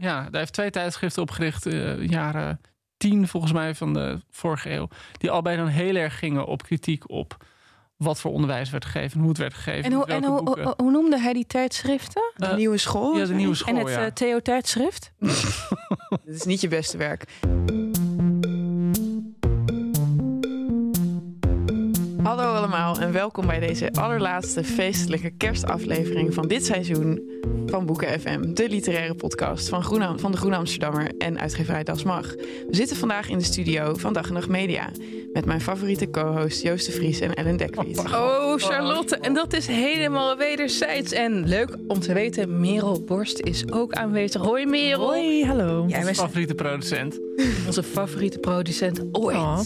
Ja, daar heeft twee tijdschriften opgericht, uh, jaren tien volgens mij van de vorige eeuw. Die allebei dan heel erg gingen op kritiek op wat voor onderwijs werd gegeven, hoe het werd gegeven. En, hoe, en hoe, noemde hij die tijdschriften? De uh, nieuwe school? Ja, de nieuwe school. En het ja. uh, Theo tijdschrift? Dit is niet je beste werk. Hallo allemaal en welkom bij deze allerlaatste feestelijke kerstaflevering van dit seizoen van Boeken FM, de literaire podcast van, Groene, van de Groene Amsterdammer en uitgeverij Das Mag. We zitten vandaag in de studio van Dag en Nacht Media met mijn favoriete co-host Joost de Vries en Ellen Dekvliet. Oh, Charlotte, en dat is helemaal wederzijds. En leuk om te weten, Merel Borst is ook aanwezig. Hoi Merel. Hoi, hallo. Jij bent favoriete producent. Onze favoriete producent ooit. Oh.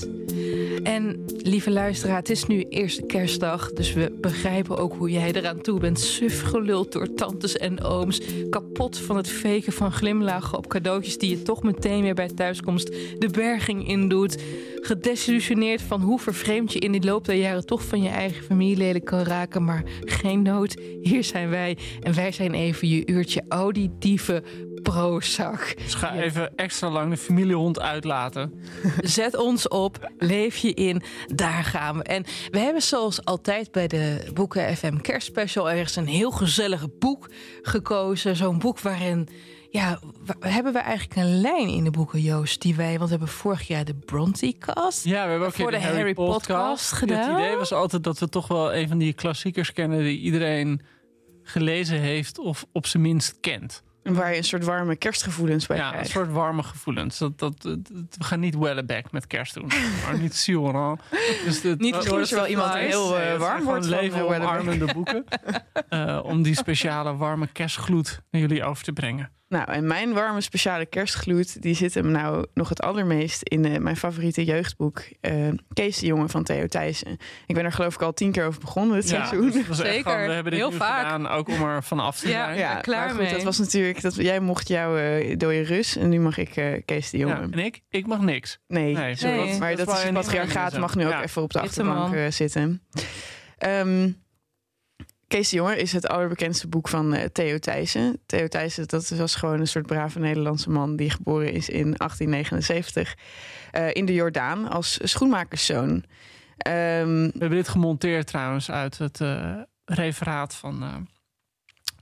En lieve luisteraar, het is nu eerste kerstdag, dus we begrijpen ook hoe jij eraan toe bent. Suf geluld door tantes en ooms, kapot van het faken van glimlachen op cadeautjes die je toch meteen weer bij thuiskomst de berging indoet. Gedesillusioneerd van hoe vervreemd je in die loop der jaren toch van je eigen familieleden kan raken, maar geen nood. Hier zijn wij en wij zijn even je uurtje auditieve prozak. Dus ga even extra lang de familiehond uitlaten. Zet ons op, leef je in, daar gaan we. En we hebben zoals altijd bij de Boeken FM Kerstspecial ergens een heel gezellig boek gekozen. Zo'n boek waarin ja, hebben we eigenlijk een lijn in de boeken, Joost, die wij, want we hebben vorig jaar de Bronte-cast. Ja, we hebben ook voor de, de Harry, Harry Podcast gedaan. Het idee was altijd dat we toch wel een van die klassiekers kennen die iedereen gelezen heeft of op zijn minst kent. Waar je een soort warme kerstgevoelens bij ja, krijgt. een soort warme gevoelens. Dat, dat, dat, we gaan niet Welleback met kerst doen. maar niet Sioran. Dus niet misschien wel iemand heel uh, warm wordt van leven omarmende boeken. uh, om die speciale warme kerstgloed naar jullie over te brengen. Nou, en mijn warme speciale kerstgloed, die zit hem nou nog het allermeest in uh, mijn favoriete jeugdboek. Uh, Kees de Jonge van Theo Thijssen. Ik ben er geloof ik al tien keer over begonnen dit ja, seizoen. Dus Zeker, gewoon, we hebben dit heel vaak. gedaan, ook om er van af te ja, zijn. Ja, klaar goed, mee. dat was natuurlijk, dat, jij mocht jouw uh, dode Rus en nu mag ik uh, Kees de Jonge. Ja, en ik? Ik mag niks. Nee, nee sorry. nee. maar dat, dat is is patriarchaat mag nu ook ja. even op de achterbank zitten. Um, Kees de is het allerbekendste boek van uh, Theo Thijssen. Theo Thijssen, dat was gewoon een soort brave Nederlandse man... die geboren is in 1879 uh, in de Jordaan als schoenmakerszoon. Um, We hebben dit gemonteerd trouwens uit het uh, referaat van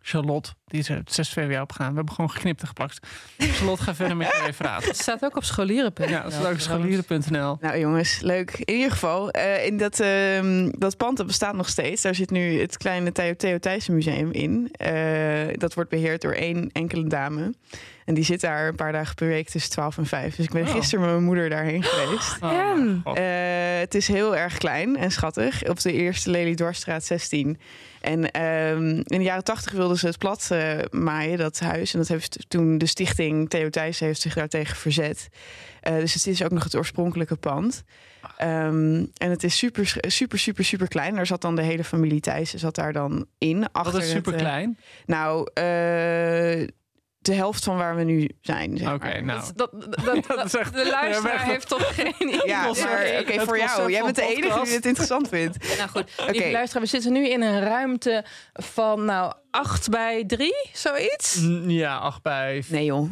Charlotte. Die is er het 6 VWO opgegaan. We hebben gewoon geknipt en geplakt. Charlotte, ga verder met je referaat. Het staat ook op scholieren.nl. Ja, het staat ook op scholieren.nl. Nou jongens, leuk. In ieder geval, uh, in dat, uh, dat pand dat bestaat nog steeds. Daar zit nu het kleine Theo, Theo Thijssen Museum in. Uh, dat wordt beheerd door één enkele dame. En die zit daar een paar dagen per week tussen 12 en 5. Dus ik ben Oh. gisteren met mijn moeder daarheen geweest. Oh, En? God. Uh, het is heel erg klein en schattig. Op de eerste Lely Dwarsstraat 16. En um, in de jaren 80 wilden ze het plat uh, maaien, dat huis. En dat heeft toen de stichting Theo Thijs heeft zich daartegen verzet. Uh, dus het is ook nog het oorspronkelijke pand. Um, en het is super, super, super, super klein. Daar zat dan de hele familie Thijs zat daar dan in. Wat is super klein? Nou, uh, de helft van waar we nu zijn. Oké, okay, nou. Dat, dat, dat, dat is echt, de luisteraar ja, heeft toch geen idee. Ja, oké, okay, voor jou. Jij bent de enige die het interessant vindt. Nou goed, okay. luisteraar, we zitten nu in een ruimte van nou 8 bij 3, zoiets? Ja, 8 bij Nee joh.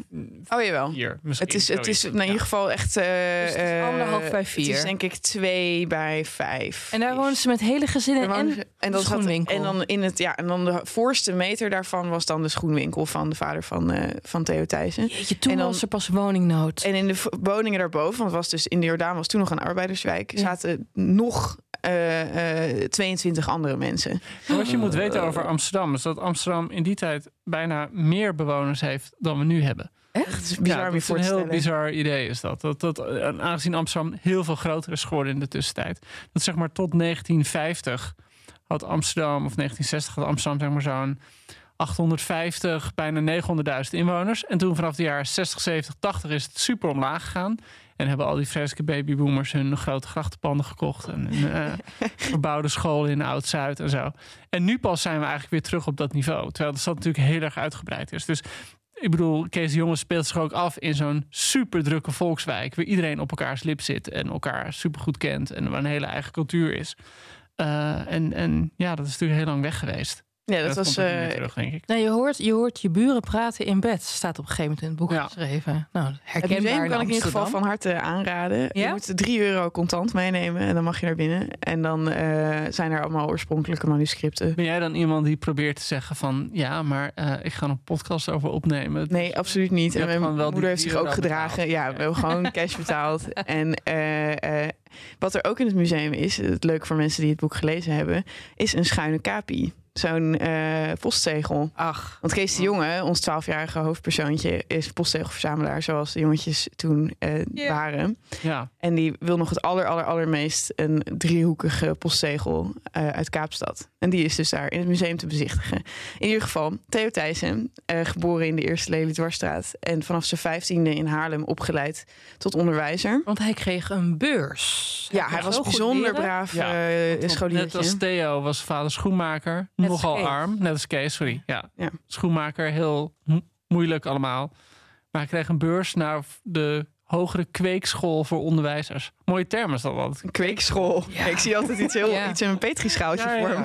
Oh jawel. 4. Misschien. Het is, het is in Ja. ieder geval echt... eh, Dus het is eh, anderhalf bij Het vier. is denk ik twee bij vijf. En daar wonen ze met hele gezinnen en ze- en dan zat- schoenwinkel. En dan in het ja, en dan de voorste meter daarvan was dan de schoenwinkel van de vader van, eh, van Theo Thijssen. Jeetje, toen en dan- was er pas woningnood. En in de woningen daarboven, want het was dus in de Jordaan was toen nog een arbeiderswijk, Ja. zaten nog eh, eh, 22 andere mensen. Maar wat je moet Eh, weten over Amsterdam is dat Amsterdam in die tijd bijna meer bewoners heeft dan we nu hebben. Is bizar ja, om dat is een te heel stellen. bizar idee is dat. dat, dat en aangezien Amsterdam heel veel groter is geworden in de tussentijd. Dat zeg maar tot 1950 had Amsterdam, of 1960 had Amsterdam zeg maar zo'n 850, bijna 900.000 inwoners. En toen vanaf de jaren 60, 70, 80 is het super omlaag gegaan. En hebben al die vreselijke babyboomers hun grote grachtenpanden gekocht. En een eh, verbouwde scholen in Oud-Zuid en zo. En nu pas zijn we eigenlijk weer terug op dat niveau. Terwijl de stad natuurlijk heel erg uitgebreid is. Dus ik bedoel, Kees de Jonge speelt zich ook af in zo'n super drukke volkswijk. Waar iedereen op elkaars lip zit en elkaar super goed kent. En waar een hele eigen cultuur is. Eh, en, en ja, dat is natuurlijk heel lang weg geweest. Ja, dat, was. eh, terug, denk ik. Nou, je hoort, je hoort je buren praten in bed. Staat op een gegeven moment in het boek Ja. geschreven. Nou, het herkenbaar museum in kan ik in ieder geval van harte aanraden. Je moet 3 euro contant meenemen en dan mag je naar binnen. En dan eh, zijn er allemaal oorspronkelijke manuscripten. Ben jij dan iemand die probeert te zeggen van... ja, maar eh, ik ga een podcast over opnemen? Nee, absoluut niet. Je En mijn moeder heeft zich ook gedragen. betaald. Ja, we hebben gewoon cash betaald. En eh, eh, wat er ook in het museum is, het leuk voor mensen die het boek gelezen hebben, is een schuine kapi. Zo'n eh, postzegel. Ach, Want Kees de Jonge, ons 12-jarige hoofdpersoontje, is postzegelverzamelaar, zoals de jongetjes toen eh, waren. Ja, En die wil nog het aller, aller, allermeest een driehoekige postzegel eh, uit Kaapstad. En die is dus daar in het museum te bezichtigen. In ieder geval, Theo Thijssen, eh, geboren in de Eerste Lelydwarsstraat... en vanaf zijn vijftiende in Haarlem opgeleid tot onderwijzer. want hij kreeg een beurs. Ja, hij was bijzonder braaf Ja, eh scholiertje. Net als Theo was vader schoenmaker. Nogal Kees. arm. Net als Kees, sorry. Ja. Ja. Schoenmaker, heel mo- moeilijk allemaal. Maar hij kreeg een beurs naar de hogere kweekschool voor onderwijzers. Mooie term is dat wat. Een kweekschool. Ja. Ik zie altijd iets, heel, Ja. iets in een petrischaaltje voor me.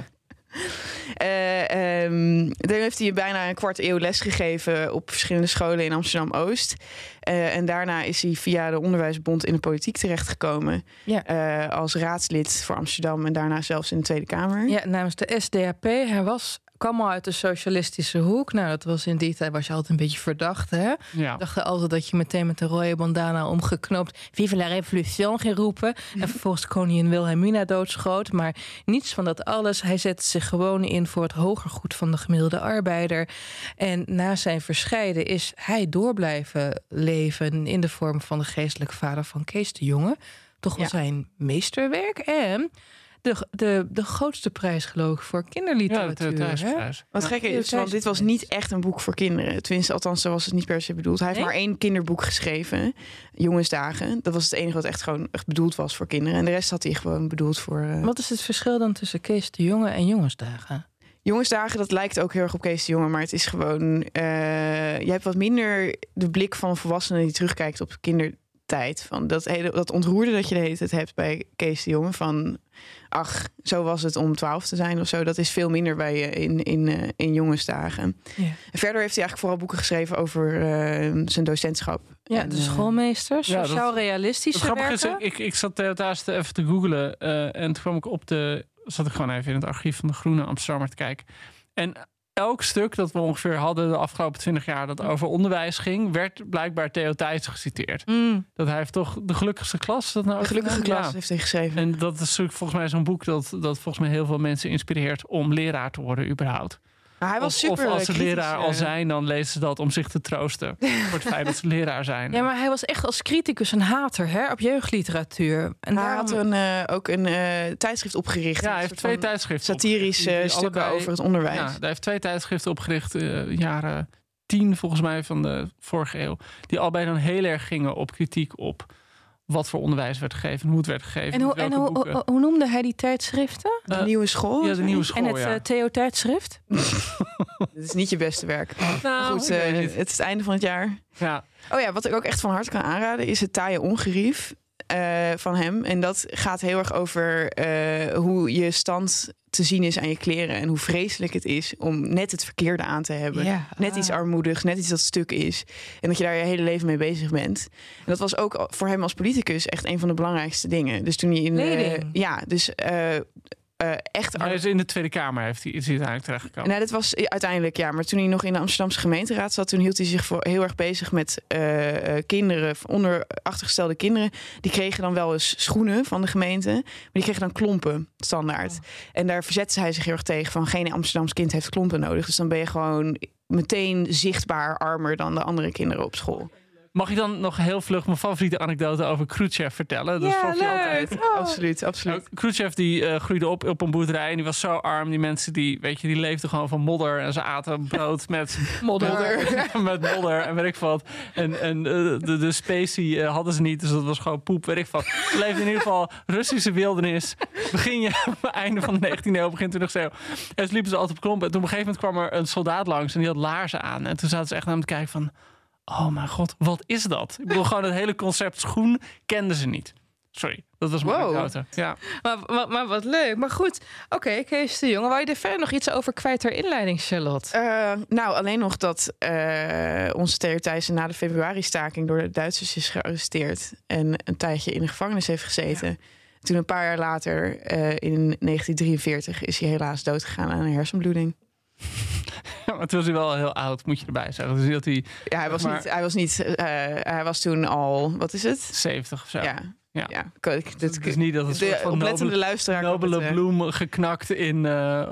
Eh, ehm, daar heeft hij bijna een kwart eeuw lesgegeven op verschillende scholen in Amsterdam-Oost. Eh, en daarna is hij via de Onderwijsbond in de politiek terechtgekomen. Ja. Eh, als raadslid voor Amsterdam en daarna zelfs in de Tweede Kamer. Ja, namens de SDAP. Hij was, kwam al uit de socialistische hoek. Nou, dat was in die tijd was je altijd een beetje verdacht, hè? Ja. dacht altijd dat je meteen met de rode bandana omgeknoopt Vive la Revolution ging roepen. En vervolgens koningin Wilhelmina doodschoot. Maar niets van dat alles. Hij zette zich gewoon in voor het hoger goed van de gemiddelde arbeider. En na zijn verscheiden is hij door blijven leven in de vorm van de geestelijke vader van Kees de Jonge. Toch wel Ja. zijn meesterwerk. En de, de, de grootste prijs geloof ik voor Ja, kinderliteratuur. de hè? thuisprijs. Wat Ja. gek is, Ja, want dit was niet echt een boek voor kinderen. Tenminste, althans, zo was het niet per se bedoeld. Hij heeft Nee? maar één kinderboek geschreven, Jongensdagen. Dat was het enige wat echt gewoon echt bedoeld was voor kinderen. En de rest had hij gewoon bedoeld voor... eh, Wat is het verschil dan tussen Kees de Jonge en Jongensdagen? Jongensdagen, dat lijkt ook heel erg op Kees de Jonge, maar het is gewoon. eh je hebt wat minder de blik van een volwassene die terugkijkt op kindertijd. Van dat, hele, dat ontroerde dat je de hele tijd hebt bij Kees de Jonge. Van ach, zo was het om twaalf te zijn of zo. Dat is veel minder bij je in, in, eh, in jongensdagen. Ja. En verder heeft hij eigenlijk vooral boeken geschreven over eh, zijn docentschap. Ja, En, de eh, schoolmeester, ja, sociaal Het realistische grappige is, werken. ik, ik zat thuis even te googlen. eh, en toen kwam ik op de... Zat ik gewoon even in het archief van de Groene Amsterdammer te kijken. En elk stuk dat we ongeveer hadden de afgelopen twintig jaar... dat over onderwijs ging, werd blijkbaar Theo Thijs geciteerd. Mm. Dat hij heeft toch de gelukkigste klas... Dat nou de gelukkige klas heeft hij geschreven. En dat is volgens mij zo'n boek dat, dat volgens mij heel veel mensen inspireert om leraar te worden überhaupt. Maar hij was of, super of als ze kritisch, leraar eh. al zijn, dan lezen ze dat om zich te troosten. voor het feit dat ze leraar zijn. Ja, maar hij was echt als criticus een hater hè, op jeugdliteratuur. En Hij daarom- had een, eh, ook een eh, tijdschrift opgericht. Ja, hij heeft twee tijdschriften Satirische stukken allebei- over het onderwijs. Ja, hij heeft twee tijdschriften opgericht, eh, jaren tien volgens mij van de vorige eeuw. Die allebei dan heel erg gingen op kritiek op wat voor onderwijs werd gegeven, hoe het werd gegeven. en hoe, en hoe, boeken. hoe, hoe noemde hij die tijdschriften? De Eh, nieuwe school. ja, de nieuwe school. en het ja. eh, Theo tijdschrift? Het is niet je beste werk. Nou, Goed, eh, het is het einde van het jaar. ja. Oh ja, wat ik ook echt van harte kan aanraden is het taaie ongerief eh, van hem. En dat gaat heel erg over eh, hoe je stand te zien is aan je kleren en hoe vreselijk het is om net het verkeerde aan te hebben. Ja. Net iets armoedigs, net iets dat stuk is. En dat je daar je hele leven mee bezig bent. En dat was ook voor hem als politicus echt een van de belangrijkste dingen. Dus toen hij in. Kleding. ja, dus eh, echt. In de Tweede Kamer heeft hij, is hij uiteindelijk terechtgekomen. Nou, dat was uiteindelijk ja. Maar toen hij nog in de Amsterdamse gemeenteraad zat, toen hield hij zich voor heel erg bezig met eh, eh, kinderen, onder achtergestelde kinderen. Die kregen dan wel eens schoenen van de gemeente, maar die kregen dan klompen standaard. En daar verzette hij zich heel erg tegen van geen Amsterdams kind heeft klompen nodig. Dus dan ben je gewoon meteen zichtbaar armer dan de andere kinderen op school. Mag je dan nog heel vlug mijn favoriete anekdote over Khrushchev vertellen? Dat Ja, vond je leuk. altijd. Oh. Absoluut, absoluut. Nou, Khrushchev die eh, groeide op op een boerderij en die was zo arm. Die mensen die, weet je, die leefden gewoon van modder en ze aten brood met Modder. met, met modder en weet ik wat. En, en eh, de, de specie eh, hadden ze niet, dus dat was gewoon poep, weet ik wat. Ze leefden in ieder geval Russische wildernis. Begin je, einde van de 19e eeuw, begin 20e eeuw. En ze liepen ze altijd op klompen. En toen op een gegeven moment kwam er een soldaat langs en die had laarzen aan. En toen zaten ze echt naar hem te kijken van, oh mijn god, wat is dat? Ik bedoel, gewoon het hele concept schoen kenden ze niet. Sorry, dat was mijn Wow. Ja. Maar, maar, maar wat leuk. Maar goed, oké, Kees de Jonge. Wou je er verder nog iets over kwijt ter inleiding, Charlotte? Eh, nou, alleen nog dat eh, onze Theo Thijssen na de februari-staking door de Duitsers is gearresteerd en een tijdje in de gevangenis heeft gezeten. Toen een paar jaar later, eh, in 1943, is hij helaas doodgegaan aan een hersenbloeding. Maar toen was hij wel heel oud, moet je erbij zeggen. Dus dat hij Ja, hij was Maar- niet. Hij was niet. eh, hij was toen al. Wat is het? 70 of zo. Ja. Ja. Ja. Ik- dit- Het is niet dat het de van oplettende nobele, luisteraar. nobele het, eh, bloem geknakt in, eh,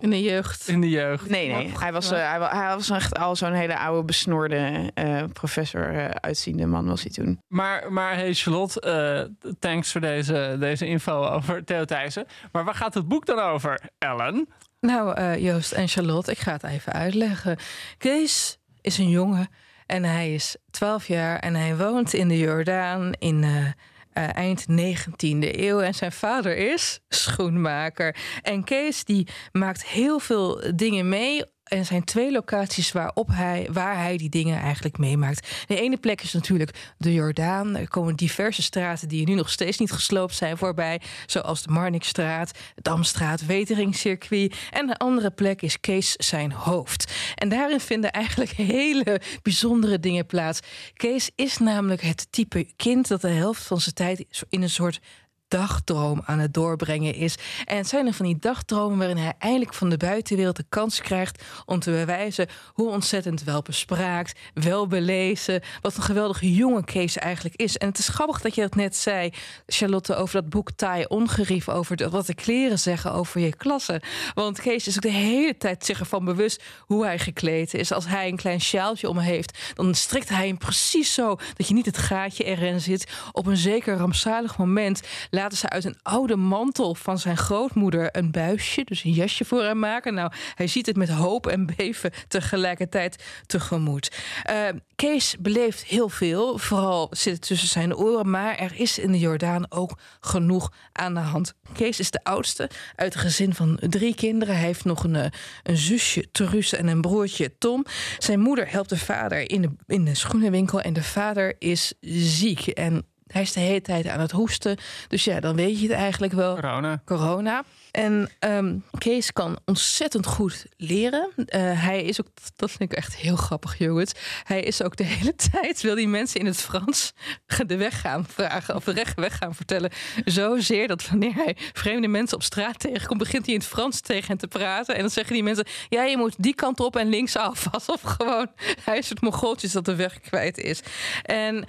In de jeugd. in de jeugd. Nee, nee. Hij was, eh, hij, hij was echt al zo'n hele oude, besnorde eh, professor eh, uitziende man was hij toen. Maar, maar hey Charlotte, eh, thanks voor deze, deze info over Theo Thijssen. Maar waar gaat het boek dan over, Ellen? Nou, eh, Joost en Charlotte, ik ga het even uitleggen. Kees is een jongen en hij is 12 jaar en hij woont in de Jordaan in eh, eh, eind 19e eeuw. En zijn vader is schoenmaker. En Kees die maakt heel veel dingen mee. En er zijn twee locaties waarop hij, waar hij die dingen eigenlijk meemaakt. De ene plek is natuurlijk de Jordaan. Er komen diverse straten die nu nog steeds niet gesloopt zijn voorbij. Zoals de Marnixstraat, de Damstraat, Weteringcircuit. En de andere plek is Kees zijn hoofd. En daarin vinden eigenlijk hele bijzondere dingen plaats. Kees is namelijk het type kind dat de helft van zijn tijd in een soort dagdroom aan het doorbrengen is. En het zijn er van die dagdromen waarin hij eindelijk van de buitenwereld de kans krijgt om te bewijzen hoe ontzettend welbespraakt, welbelezen, wat een geweldige jonge Kees eigenlijk is. En het is grappig dat je dat net zei, Charlotte, over dat boek Taai Ongerief, over wat de kleren zeggen over je klasse. Want Kees is ook de hele tijd zich ervan bewust hoe hij gekleed is. Als hij een klein sjaaltje om heeft, dan strikt hij hem precies zo dat je niet het gaatje erin zit. Op een zeker rampzalig moment laten ze uit een oude mantel van zijn grootmoeder een buisje, dus een jasje voor hem maken. Nou, hij ziet het met hoop en beven tegelijkertijd tegemoet. Eh, Kees beleeft heel veel, vooral zit het tussen zijn oren, maar er is in de Jordaan ook genoeg aan de hand. Kees is de oudste uit een gezin van drie kinderen. Hij heeft nog een, eh, een zusje, Therese, en een broertje, Tom. Zijn moeder helpt de vader in de, in de schoenenwinkel en de vader is ziek. En hij is de hele tijd aan het hoesten. Dus ja, dan weet je het eigenlijk wel Corona. corona. En ehm, Kees kan ontzettend goed leren. Eh, hij is ook, dat vind ik echt heel grappig, jongens. Hij is ook de hele tijd, wil die mensen in het Frans de weg gaan vragen of de rechte weg gaan vertellen. Zozeer dat wanneer hij vreemde mensen op straat tegenkomt, begint hij in het Frans tegen hen te praten. En dan zeggen die mensen, ja, je moet die kant op en linksaf. Alsof gewoon hij is het mogoltjes dat de weg kwijt is. En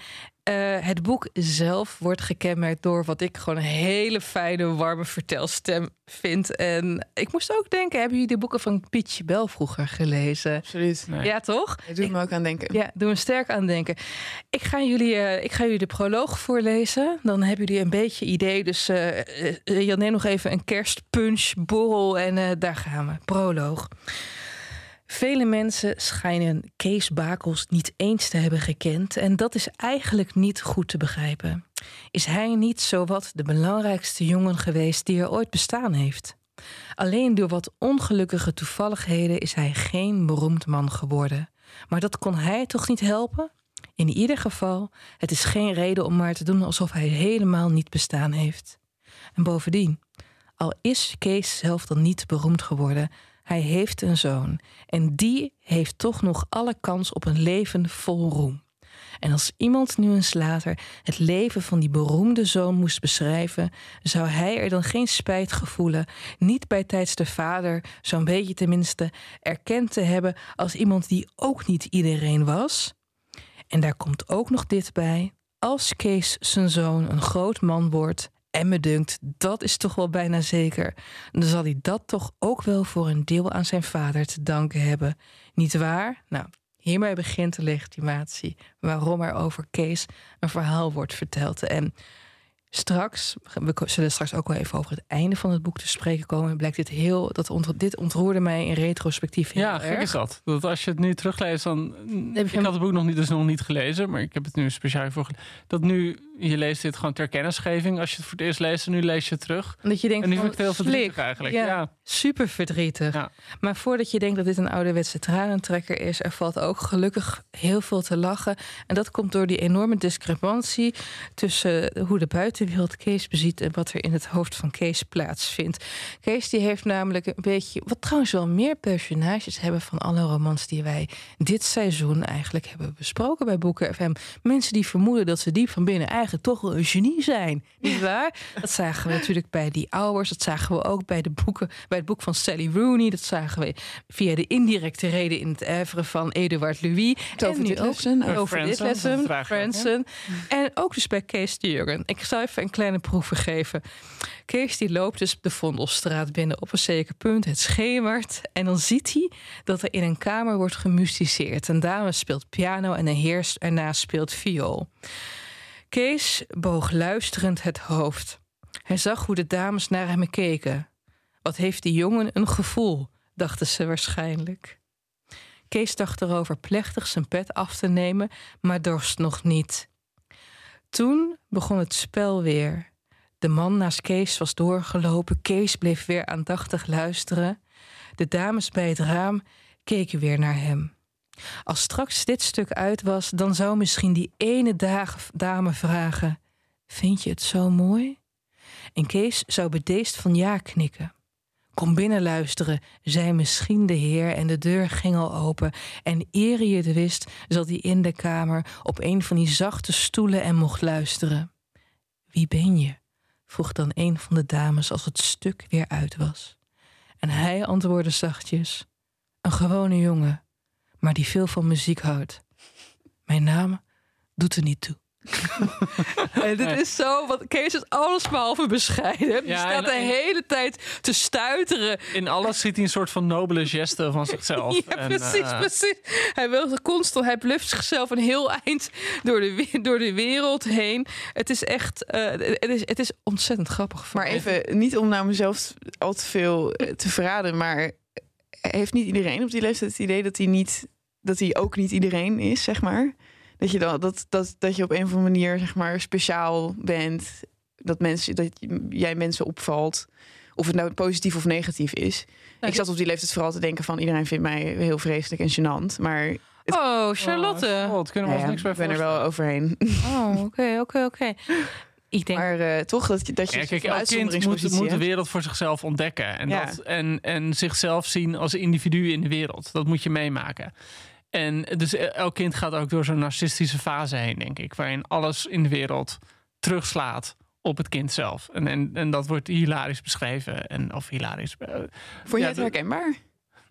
eh, het boek zelf wordt gekenmerkt door wat ik gewoon een hele fijne, warme vertelstem vind. En ik moest ook denken, hebben jullie de boeken van Pietje Bel vroeger gelezen? Absoluut. Nee. Ja, toch? Het doet me ook aan denken. Ja, doe me sterk aan denken. Ik ga jullie, eh, ik ga jullie de proloog voorlezen. Dan hebben jullie een beetje idee. Dus eh eh, Jan, neem nog even een kerstpunch, borrel en eh, daar gaan we. Proloog. Vele mensen schijnen Kees Bakels niet eens te hebben gekend. En dat is eigenlijk niet goed te begrijpen. Is hij niet zowat de belangrijkste jongen geweest die er ooit bestaan heeft? Alleen door wat ongelukkige toevalligheden is hij geen beroemd man geworden. Maar dat kon hij toch niet helpen? In ieder geval, het is geen reden om maar te doen alsof hij helemaal niet bestaan heeft. En bovendien, Al is Kees zelf dan niet beroemd geworden, hij heeft een zoon. En die heeft toch nog alle kans op een leven vol roem. En als iemand nu eens later het leven van die beroemde zoon moest beschrijven, zou hij er dan geen spijt gevoelen, niet bij tijds de vader, zo'n beetje tenminste, erkend te hebben als iemand die ook niet iedereen was? En daar komt ook nog dit bij. Als Kees zijn zoon een groot man wordt, en me dunkt, dat is toch wel bijna zeker, dan zal hij dat toch ook wel voor een deel aan zijn vader te danken hebben. Niet waar? Nou, Hiermee begint de legitimatie waarom er over Kees een verhaal wordt verteld. En straks, we zullen straks ook wel even over het einde van het boek te spreken komen. Blijkt dit heel, dat dit ontroerde mij in retrospectief heel ja, erg. is dat. Dat als je het nu terugleest, dan. ik had het boek nog niet, dus nog niet gelezen, maar ik heb het nu speciaal voor. Dat nu je leest dit gewoon ter kennisgeving. Als je het voor het eerst leest en nu lees je het terug. Dat je denkt, en nu vind ik het heel verdrietig eigenlijk. Ja, super verdrietig. Maar voordat je denkt dat dit een ouderwetse tranentrekker is, er valt ook gelukkig heel veel te lachen. En dat komt door die enorme discrepantie tussen hoe de buitenwereld Kees beziet en wat er in het hoofd van Kees plaatsvindt. Kees die heeft namelijk een beetje, wat trouwens wel meer personages hebben van alle romans die wij dit seizoen eigenlijk hebben besproken bij Boeken FM. Mensen die vermoeden dat ze diep van binnen eigenlijk toch wel een genie zijn. Niet waar? Dat zagen we natuurlijk bij die Hours. Dat zagen we ook bij, de boeken, bij het boek van Sally Rooney. Dat zagen we via de indirecte reden in het oeuvre van Eduard Louis. Over dit lessen. Over dit lessen. Franson. En ook dus bij Kees de Jurgen. Ik zal even een kleine proef geven. Kees die loopt dus de Vondelstraat binnen op een zeker punt. Het schemert. En dan ziet hij dat er in een kamer wordt gemusticeerd. Een dame speelt piano en een heer ernaast speelt viool. Kees boog luisterend het hoofd. Hij zag hoe de dames naar hem keken. Wat heeft die jongen een gevoel, dachten ze waarschijnlijk. Kees dacht erover plechtig zijn pet af te nemen, maar dorst nog niet. Toen begon het spel weer. De man naast Kees was doorgelopen. Kees bleef weer aandachtig luisteren. De dames bij het raam keken weer naar hem. Als straks dit stuk uit was, dan zou misschien die ene dame vragen: Vind je het zo mooi? En Kees zou bedeesd van ja knikken. Kom binnen luisteren, zei misschien de heer en de deur ging al open. En eer je het wist, zat hij in de kamer op een van die zachte stoelen en mocht luisteren. Wie ben je? vroeg dan een van de dames als het stuk weer uit was. En hij antwoordde zachtjes: Een gewone jongen maar die veel van muziek houdt. Mijn naam doet er niet toe. en dit is zo, want Kees is alles behalve bescheiden. Die staat de hele tijd te stuiteren. In alles ziet hij een soort van nobele geste van zichzelf. ja, precies, uh... precies. Hij wil constant, hij bluft zichzelf een heel eind door de, door de wereld heen. Het is echt, uh, het, is, het is ontzettend grappig. Maar even, niet om nou mezelf al te veel eh, te verraden, maar heeft niet iedereen op die leeftijd het idee dat hij niet dat hij ook niet iedereen is, zeg maar. Dat je dan dat, dat, dat je op een of andere manier zeg maar speciaal bent. Dat mensen dat jij mensen opvalt. Of het nou positief of negatief is. ik zat op die leeftijd vooral te denken van iedereen vindt mij heel vreselijk en gênant. Maar Oh, Charlotte. Oh, kunnen we ons niks bij Ik ben er wel overheen. Oh, oké, oké, oké. Ik denk... Maar uh, toch dat je dat je ja, kijk, elk kind moet, moet, de wereld voor zichzelf ontdekken en, ja. dat, en, en zichzelf zien als individu in de wereld. Dat moet je meemaken. En dus elk kind gaat ook door zo'n narcistische fase heen, denk ik, waarin alles in de wereld terugslaat op het kind zelf. En, en, en dat wordt hilarisch beschreven. En, of hilarisch. Uh, Vond je het herkenbaar?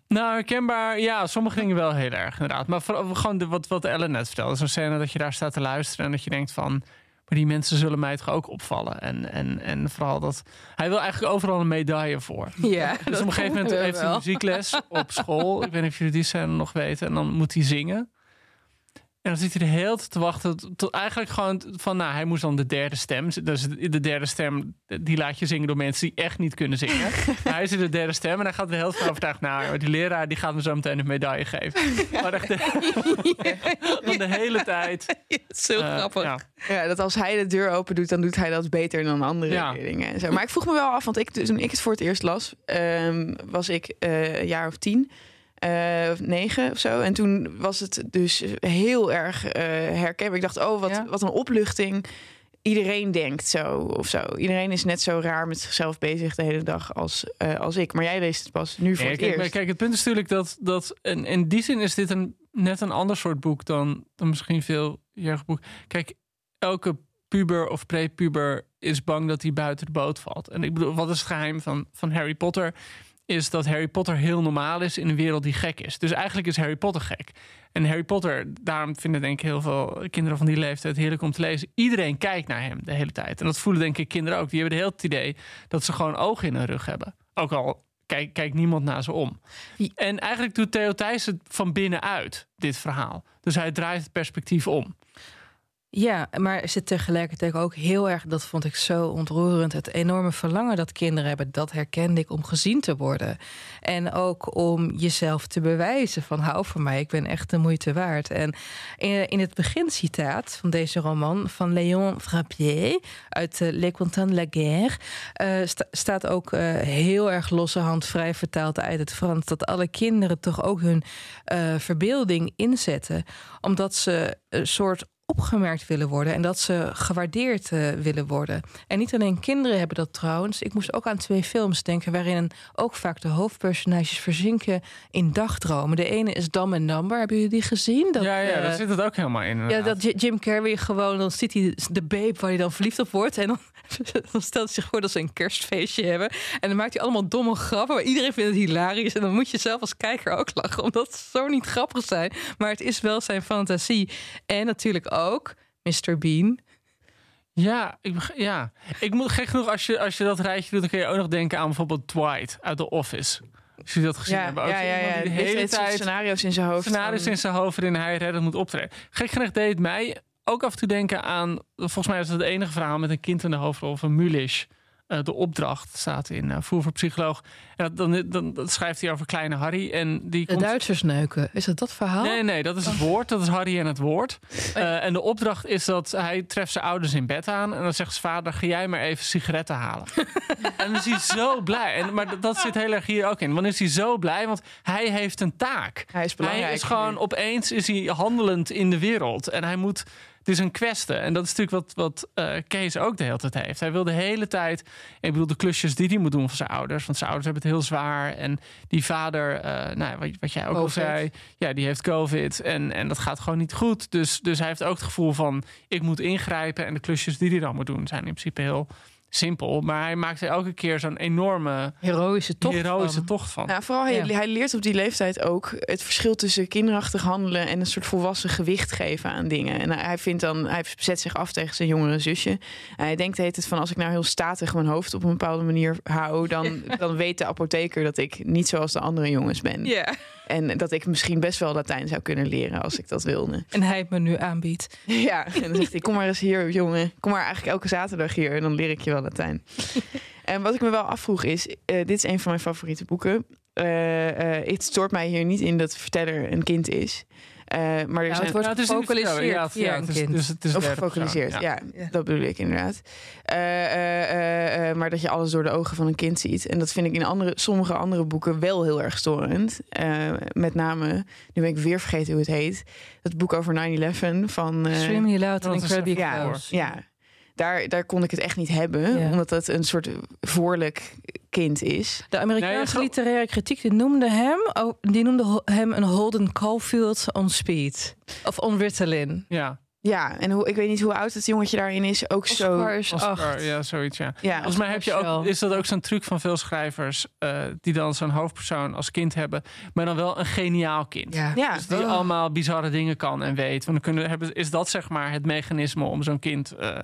Nou, herkenbaar, ja, sommige dingen wel heel erg, inderdaad. Maar voor, gewoon de, wat, wat Ellen net vertelde. Zo'n scène dat je daar staat te luisteren en dat je denkt van... Maar die mensen zullen mij toch ook opvallen. En, en, en vooral dat. Hij wil eigenlijk overal een medaille voor. Ja, dus op een gegeven moment heeft hij muziekles op school. Ik weet niet of jullie die scène nog weten. En dan moet hij zingen. En dan zit hij de hele tijd te wachten. Tot eigenlijk gewoon van, nou, hij moest dan de derde stem. Dus de derde stem, die laat je zingen door mensen die echt niet kunnen zingen. hij is in de derde stem en hij gaat de hele tijd overtuigd. Nou, die leraar die gaat me zo meteen een medaille geven. Maar echt de, de hele tijd. Ja, zo uh, grappig. Ja. ja. dat als hij de deur open doet, dan doet hij dat beter dan andere ja. dingen. Zo. Maar ik vroeg me wel af, want ik, toen ik het voor het eerst las, um, was ik uh, een jaar of tien. Uh, negen of zo. En toen was het dus heel erg uh, herkenbaar. Ik dacht, oh, wat, ja. wat een opluchting. iedereen denkt zo of zo. Iedereen is net zo raar met zichzelf bezig de hele dag als, eh, als ik. Maar jij leest het pas nu voor Nee, het kijk, maar eerst. kijk, het punt is natuurlijk dat, dat en in die zin is dit een, net een ander soort boek dan, dan misschien veel jeugdboek. Kijk, elke puber of prepuber is bang dat hij buiten de boot valt. En ik bedoel, wat is het geheim van, van Harry Potter? Is dat Harry Potter heel normaal is in een wereld die gek is. Dus eigenlijk is Harry Potter gek. En Harry Potter, daarom vinden denk ik heel veel kinderen van die leeftijd heerlijk om te lezen. Iedereen kijkt naar hem de hele tijd. En dat voelen denk ik kinderen ook. Die hebben hele tijd het idee dat ze gewoon ogen in hun rug hebben. Ook al kijkt kijkt niemand naar ze om. En eigenlijk doet Theo Thijs het van binnenuit, dit verhaal. Dus hij draait het perspectief om. Ja, maar er zit tegelijkertijd ook heel erg, dat vond ik zo ontroerend, het enorme verlangen dat kinderen hebben. Dat herkende ik om gezien te worden. En ook om jezelf te bewijzen van hou van mij, ik ben echt de moeite waard. En in, het begincitaat van deze roman van Léon Frappier uit uh, Les Contents de la Guerre sta, staat ook uh, heel erg losse hand vrij vertaald uit het Frans dat alle kinderen toch ook hun verbeelding inzetten, omdat ze een soort opgemerkt willen worden en dat ze gewaardeerd uh, willen worden. En niet alleen kinderen hebben dat trouwens. Ik moest ook aan twee films denken waarin ook vaak de hoofdpersonages verzinken in dagdromen. De ene is Dumb and Number. Hebben jullie die gezien? Dat, ja, ja, uh, daar zit het ook helemaal in. Ja, dat Jim Carrey gewoon, dan ziet hij de babe waar hij dan verliefd op wordt en dan, dan stelt hij zich voor dat ze een kerstfeestje hebben en dan maakt hij allemaal domme grappen, maar iedereen vindt het hilarisch en dan moet je zelf als kijker ook lachen, omdat ze zo niet grappig zijn. Maar het is wel zijn fantasie. En natuurlijk ook Mr. Bean. Ja, ik, ja. ik moet gek genoeg, als je, als je dat rijtje doet, dan kun je ook nog denken aan bijvoorbeeld Dwight uit The Office. Als je dat gezien ja. Ook ja, ja, ja. Die de hele tijd scenario's in zijn hoofd. Scenario's in zijn hoofd waarin hij redden moet optreden. Gek genoeg deed mij ook af en toe denken aan. Volgens mij is het het enige verhaal met een kind in de hoofdrol van Mulish. Uh, de opdracht staat in uh, Voer voor Psycholoog. En dan, dan, dan, dan, schrijft hij over kleine Harry. En die de komt... Duitsers neuken. Is dat dat verhaal? Nee, nee, dat is het woord. Dat is Harry en het woord. Uh, en de opdracht is dat hij treft zijn ouders in bed aan. En dan zegt zijn vader, ga jij maar even sigaretten halen. en dan is hij zo blij. En, maar dat zit heel erg hier ook in. Want is hij zo blij, want hij heeft een taak. Hij is belangrijk. Hij is gewoon, opeens is hij handelend in de wereld. En hij moet... Het is een kwestie. En dat is natuurlijk wat, wat uh, Kees ook de hele tijd heeft. Hij wil de hele tijd... Ik bedoel, de klusjes die hij moet doen voor zijn ouders. Want zijn ouders hebben het heel zwaar. En die vader, uh, nou, wat, wat jij ook al zei... Ja, die heeft covid. En, en dat gaat gewoon niet goed. Dus, dus hij heeft ook het gevoel van... Ik moet ingrijpen. En de klusjes die hij dan moet doen... zijn in principe heel simpel. Maar hij maakt er elke keer zo'n enorme... Heroïsche tocht heroïsche van. tocht van. Nou, vooral hij, Ja. hij leert op die leeftijd ook het verschil tussen kinderachtig handelen en een soort volwassen gewicht geven aan dingen. En hij vindt dan, hij zet zich af tegen zijn jongere zusje. En hij denkt de hele tijd van als ik nou heel statig mijn hoofd op een bepaalde manier hou, dan, dan weet de apotheker dat ik niet zoals de andere jongens ben. Ja. En dat ik misschien best wel Latijn zou kunnen leren als ik dat wilde. En hij het me nu aanbiedt. Ja, en dan zegt hij, kom maar eens hier, jongen. Kom maar eigenlijk elke zaterdag hier en dan leer ik je wel Latijn. en wat ik me wel afvroeg is, eh, dit is een van mijn favoriete boeken. Eh, eh, het stoort mij hier niet in dat de verteller een kind is. Eh, maar er zijn het wordt Ja, het is in de gefocaliseerd. Ja, het is-. Dus het is of gefocaliseerd, ja. Ja. Dat bedoel ik inderdaad. Eh, eh, maar dat je alles door de ogen van een kind ziet. En dat vind ik in andere, sommige andere boeken wel heel erg storend. Eh, met name, nu ben ik weer vergeten hoe het heet. Het boek over 9-11 van... eh, Extremely loud and is incredibly ja, close. ja. Daar, daar kon ik het echt niet hebben. Ja. Omdat dat een soort voorlijk kind is. De Amerikaanse Nee, literaire kritiek die noemde hem, oh, die noemde hem een Holden Caulfield on speed. Of on Ritalin. Ja, Ja, en hoe, ik weet niet hoe oud het jongetje daarin is. Ook zo... Is Oscar, acht. ja, zoiets, ja. Ja, Volgens mij heb je ook, is dat ook zo'n truc van veel schrijvers... eh, die dan zo'n hoofdpersoon als kind hebben... maar dan wel een geniaal kind. Ja. ja. Dus die Oh. allemaal bizarre dingen kan en weet. Want dan kunnen, hebben, is dat zeg maar het mechanisme om zo'n kind eh,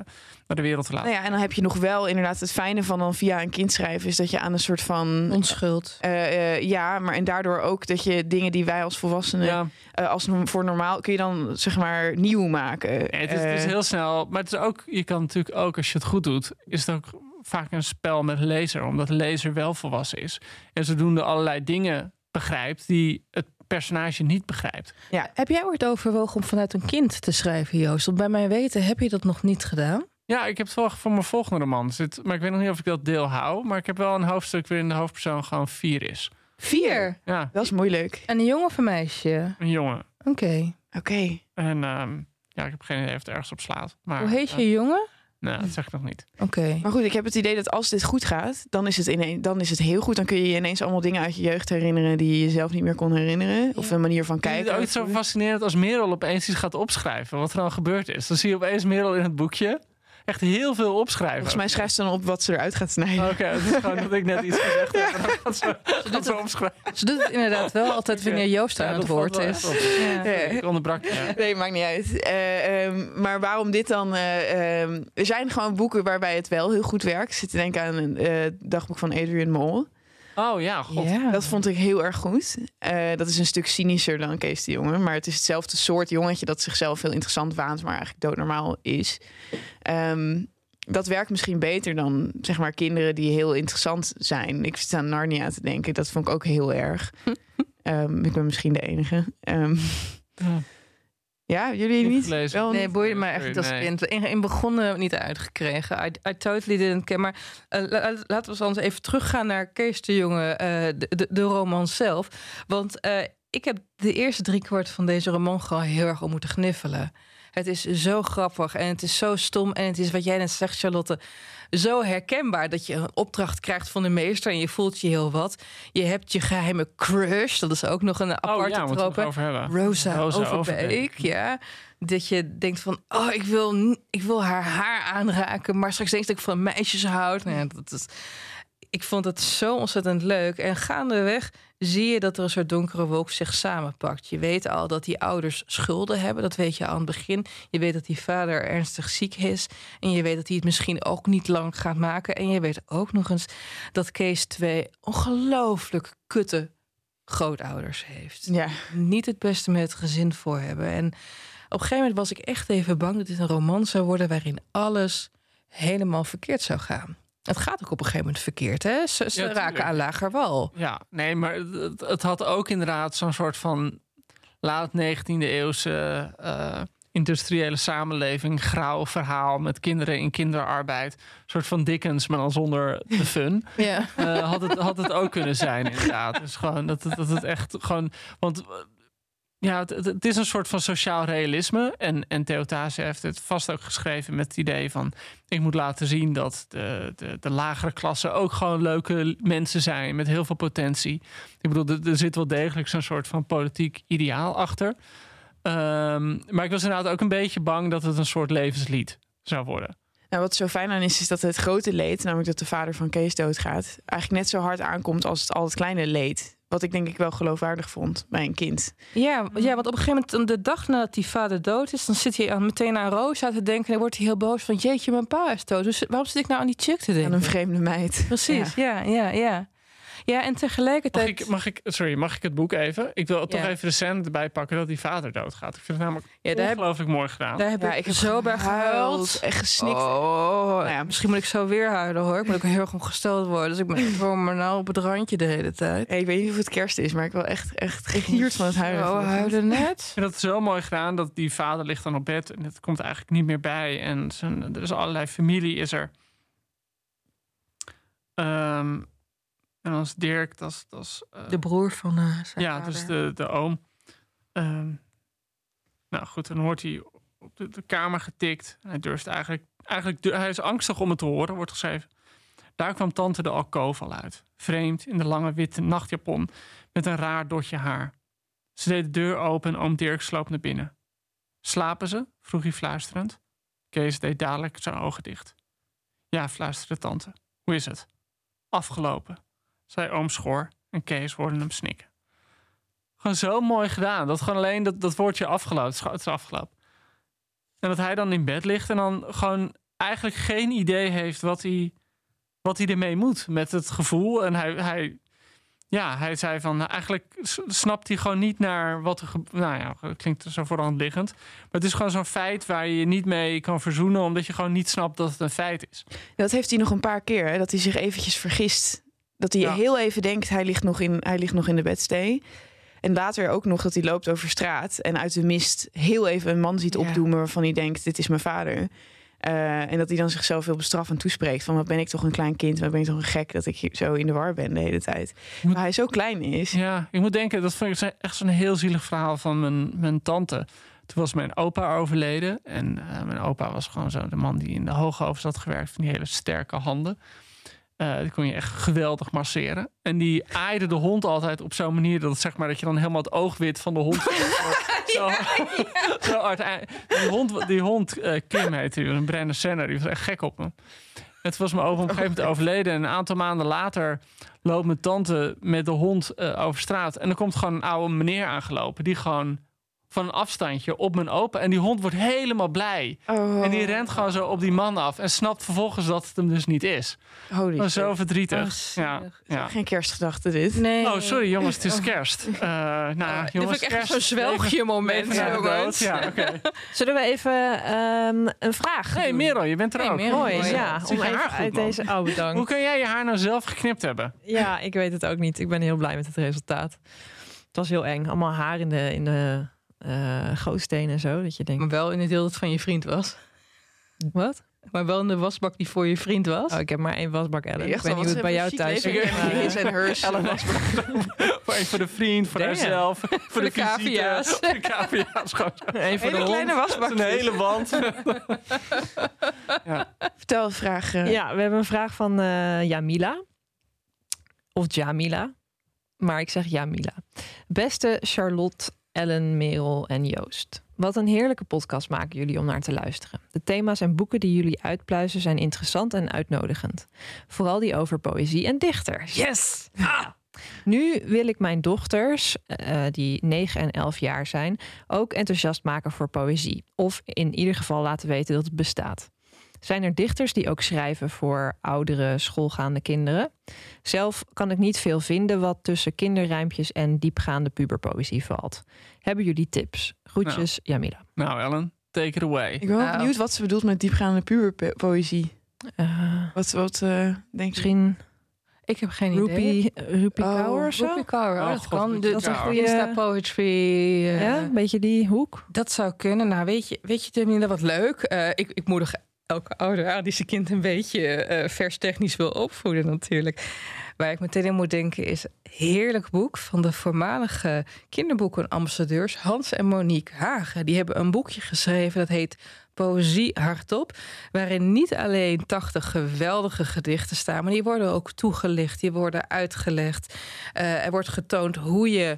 naar de wereld te laten. Nou ja, en dan heb je nog wel inderdaad het fijne van dan via een kind schrijven... is dat je aan een soort van... Onschuld. eh, eh, ja, maar en daardoor ook dat je dingen die wij als volwassenen... Ja, eh, als voor normaal kun je dan zeg maar nieuw maken. het, is, het is heel snel. Maar het is ook, je kan natuurlijk ook, als je het goed doet... is het ook vaak een spel met de lezer. Omdat de lezer wel volwassen is. En zodoende allerlei dingen begrijpt... die het personage niet begrijpt. Heb jij ooit overwogen om vanuit een kind te schrijven, Joost? Want bij mijn weten heb je dat nog niet gedaan. Ja, ik heb het wel voor mijn volgende roman. Zit, maar ik weet nog niet of ik dat deel hou. Maar ik heb wel een hoofdstuk waarin de hoofdpersoon gewoon vier is. Vier. Ja, Dat is moeilijk. En een jongen of een meisje? een jongen. Oké. Oké. En ehm, ja, ik heb geen idee of het ergens op slaat. Maar, Hoe heet eh, je jongen? Nou, dat zeg ik nog niet. Oké. Maar goed, ik heb het idee dat als dit goed gaat, dan is het, ineen, dan is het heel goed. Dan kun je je ineens allemaal dingen uit je jeugd herinneren die je jezelf niet meer kon herinneren. Of een manier van Kijk, het kijken. is ook zo fascinerend als Merel opeens iets gaat opschrijven. Wat er dan gebeurd is. Dan zie je opeens Merel in het boekje echt heel veel opschrijven. Volgens mij schrijft ze dan op wat ze eruit gaat snijden. Oké, het is gewoon dat ik net iets gezegd heb. En dan gaat ze, gaat ze opschrijven. Ze doet het inderdaad wel altijd wanneer Joost aan Ja, het woord is. Ja. Ik onderbrak. Nee, maakt niet uit. Eh, ehm, maar waarom dit dan? eh, ehm, er zijn gewoon boeken waarbij het wel heel goed werkt. Ik zit te denken aan een eh, dagboek van Adrian Mol. Oh ja, god. Ja. Dat vond ik heel erg goed. Eh, dat is een stuk cynischer dan Kees de Jonge. Maar het is hetzelfde soort jongetje dat zichzelf heel interessant waant, maar eigenlijk doodnormaal is. Ehm, dat werkt misschien beter dan zeg maar kinderen die heel interessant zijn. Ik zit aan Narnia te denken. Dat vond ik ook heel erg. Ehm, ik ben misschien de enige. Ehm, Ja. Ja, jullie Niet niet? gelezen. Wel Nee, boeide me echt als Nee. kind. In, in begonnen niet uitgekregen. I, I totally didn't care. Maar eh, la- la- laten we eens even teruggaan naar Kees de Jonge, eh, de, de, de roman zelf. Want eh, ik heb de eerste drie kwart van deze roman gewoon heel erg om moeten gniffelen. Het is zo grappig en het is zo stom. En het is wat jij net zegt, Charlotte, zo herkenbaar dat je een opdracht krijgt van de meester en je voelt je heel wat. Je hebt je geheime crush, dat is ook nog een Oh aparte ja, we trope. Rosa, Rosa Overbeek, Overbeek. ja. Dat je denkt van, oh, ik wil, ik wil haar haar aanraken, maar straks denk ik dat ik van meisjes houd. Nou ja, dat is, ik vond het zo ontzettend leuk. En gaandeweg zie je dat er een soort donkere wolk zich samenpakt. Je weet al dat die ouders schulden hebben. Dat weet je aan het begin. Je weet dat die vader ernstig ziek is. En je weet dat hij het misschien ook niet lang gaat maken. En je weet ook nog eens dat Kees twee ongelooflijk kutte grootouders heeft Ja, niet het beste met het gezin voor hebben. En op een gegeven moment was ik echt even bang dat dit een roman zou worden waarin alles helemaal verkeerd zou gaan. Het gaat ook op een gegeven moment verkeerd, hè? Ze, ze Ja, raken aan lager wal. Ja, nee, maar het, het had ook inderdaad zo'n soort van laat 19e eeuwse eh, industriële samenleving, grauw verhaal met kinderen in kinderarbeid. Een soort van Dickens, maar dan zonder de fun. Ja. Eh, had, het, had het ook kunnen zijn, inderdaad. Dus gewoon dat, het- dat het echt gewoon. Want ja, het, is een soort van sociaal realisme. En, en Theo Thase heeft het vast ook geschreven met het idee van... ik moet laten zien dat de, de, de lagere klassen ook gewoon leuke mensen zijn... met heel veel potentie. Ik bedoel, er, er zit wel degelijk zo'n soort van politiek ideaal achter. Ehm, maar ik was inderdaad ook een beetje bang dat het een soort levenslied zou worden. Nou, wat zo fijn aan is, is dat het grote leed, namelijk dat de vader van Kees doodgaat, eigenlijk net zo hard aankomt als het, al het kleine leed. Wat ik denk ik wel geloofwaardig vond bij een kind. Ja, ja, want op een gegeven moment, de dag nadat die vader dood is, dan zit hij aan, meteen aan Rosa te denken. En dan wordt hij heel boos van: Jeetje, mijn pa is dood. Dus waarom zit ik nou aan die chick te Aan denken? een vreemde meid. Precies, ja, ja, ja. Ja, en Mag tegelijkertijd. ik, mag ik, sorry, mag ik het boek even? Ik wil toch Ja. even de scène erbij pakken dat die vader doodgaat. Ik vind het namelijk ja, daar heb, ongelooflijk mooi gedaan. daar heb Ja, ik, ik heb zo bij gehuild. en gesnikt. Oh, Nou ja, misschien moet ik zo weer huilen hoor. Ik moet ook heel erg ongesteld worden. Dus ik ben voor me nou op het randje de hele tijd. Hey, ik weet niet of het kerst is, maar ik wil echt, echt gegierd van het huilen. Oh, huilen net. Ik vind dat zo mooi gedaan dat die vader ligt dan op bed en het komt eigenlijk niet meer bij. En zijn, er is allerlei familie is er. Ehm, en dan is Dirk, dat is... Dat is eh, De broer van eh zijn ja, vader. dus de, de oom. Ehm, nou goed, dan wordt hij op de, de kamer getikt. En hij durft eigenlijk... eigenlijk hij is angstig om het te horen, wordt geschreven. Daar kwam tante de alkoof al uit. Vreemd, in de lange witte nachtjapon... met een raar dotje haar. Ze deed de deur open en oom Dirk sloop naar binnen. Slapen ze? vroeg hij fluisterend. Kees deed dadelijk zijn ogen dicht. Ja, fluisterde tante. Hoe is het? Afgelopen, zei oom Schoor en Kees hoorde hem snikken. Gewoon zo mooi gedaan. Dat gewoon alleen dat, dat woordje afgelopen. Het is, het is afgelopen. En dat hij dan in bed ligt en dan gewoon eigenlijk geen idee heeft wat hij, wat hij ermee moet met het gevoel. En hij, hij, ja, hij zei van eigenlijk snapt hij gewoon niet naar wat er. ge- Nou ja, dat klinkt zo voor de hand liggend. Maar het is gewoon zo'n feit waar je je niet mee kan verzoenen, omdat je gewoon niet snapt dat het een feit is. Dat heeft hij nog een paar keer, hè, dat hij zich eventjes vergist. Dat hij Ja. heel even denkt, hij ligt, nog in, hij ligt nog in de bedstee. En later ook nog dat hij loopt over straat en uit de mist heel even een man ziet opdoemen waarvan hij denkt, dit is mijn vader. Eh, en dat hij dan zichzelf heel bestraffend toespreekt van wat ben ik toch een klein kind, wat ben ik toch een gek dat ik zo in de war ben de hele tijd. moet- Maar hij zo klein is. Ja, ik moet denken, dat vond ik echt zo'n heel zielig verhaal van mijn, mijn tante. Toen was mijn opa overleden. En eh, mijn opa was gewoon zo de man die in de hoogoven zat gewerkt. Van die hele sterke handen. Eh, die kon je echt geweldig masseren. En die aaide de hond altijd op zo'n manier dat, zeg maar, dat je dan helemaal het oogwit van de hond. zo, zo die hond, die hond eh, Kim heette die, een Brenda Senner, die was echt gek op me. Het was mijn opa op een gegeven moment overleden. En een aantal maanden later loopt mijn tante met de hond eh, over straat. En er komt gewoon een oude meneer aangelopen. Die gewoon van een afstandje op mijn opa. En die hond wordt helemaal blij. Oh. En die rent gewoon zo op die man af. En snapt vervolgens dat het hem dus niet is. Holy Dat zo shit. verdrietig. Oh, ja, ja. Geen kerstgedachte dit. Nee. Oh, sorry jongens, het is kerst. Eh nou, ja, Dit jongens, vind ik echt kerst, zo'n zwelgje moment. Ja, oké. Zullen we even ehm, een vraag Hey doen? Merel, je bent er Hey, ook. Merel. Mooi, ja. Om even haar goed, uit man? deze... Oh, bedankt. Hoe kun jij je haar nou zelf geknipt hebben? Ja, ik weet het ook niet. Ik ben heel blij met het resultaat. Het was heel eng. Allemaal haar in de, in de eh gootstenen en zo. Dat je denkt, Maar wel in het deel dat van je vriend was. wat? Maar wel in de wasbak die voor je vriend was. Oh, ik heb maar één wasbak, Ellen. Ik weet niet hoe het bij jou thuis is. eh, His en hers. Voor één voor de vriend, voor haarzelf, voor de, de Voor de voor hond. kleine wasbak. Een hele wand. Vertel vragen. Ja, we hebben een vraag van eh, Jamila. Of Jamila. Maar ik zeg Jamila. Beste Charlotte, Ellen, Merel en Joost. Wat een heerlijke podcast maken jullie om naar te luisteren. De thema's en boeken die jullie uitpluizen zijn interessant en uitnodigend. Vooral die over poëzie en dichters. Yes! Nu wil ik mijn dochters, eh, die 9 en 11 jaar zijn, ook enthousiast maken voor poëzie. Of in ieder geval laten weten dat het bestaat. Zijn er dichters die ook schrijven voor oudere schoolgaande kinderen? Zelf kan ik niet veel vinden wat tussen kinderrijmpjes en diepgaande puberpoëzie valt. Hebben jullie tips? Groetjes, Jamila. Nou Ellen, take it away. Ik ben wel Nou. benieuwd wat ze bedoelt met diepgaande puberpoëzie. Eh, Wat, wat eh, denk je? misschien Ik heb geen idee. Rupi, Rupi Oh, Kaur of zo? Rupi Kaur, oh, Oh, dat kan. De, Dat is een goede... Insta poetry. eh, Ja, een beetje die hoek. Dat zou kunnen. Nou, weet je, weet je Jamila, wat leuk. Eh, ik, ik moedig elke ouder die zijn kind een beetje eh vers technisch wil opvoeden natuurlijk. Waar ik meteen aan moet denken is heerlijk boek van de voormalige kinderboekenambassadeurs Hans en Monique Hagen. Die hebben een boekje geschreven dat heet Poëzie hardop. Waarin niet alleen 80 geweldige gedichten staan, maar die worden ook toegelicht, die worden uitgelegd. Eh, er wordt getoond hoe je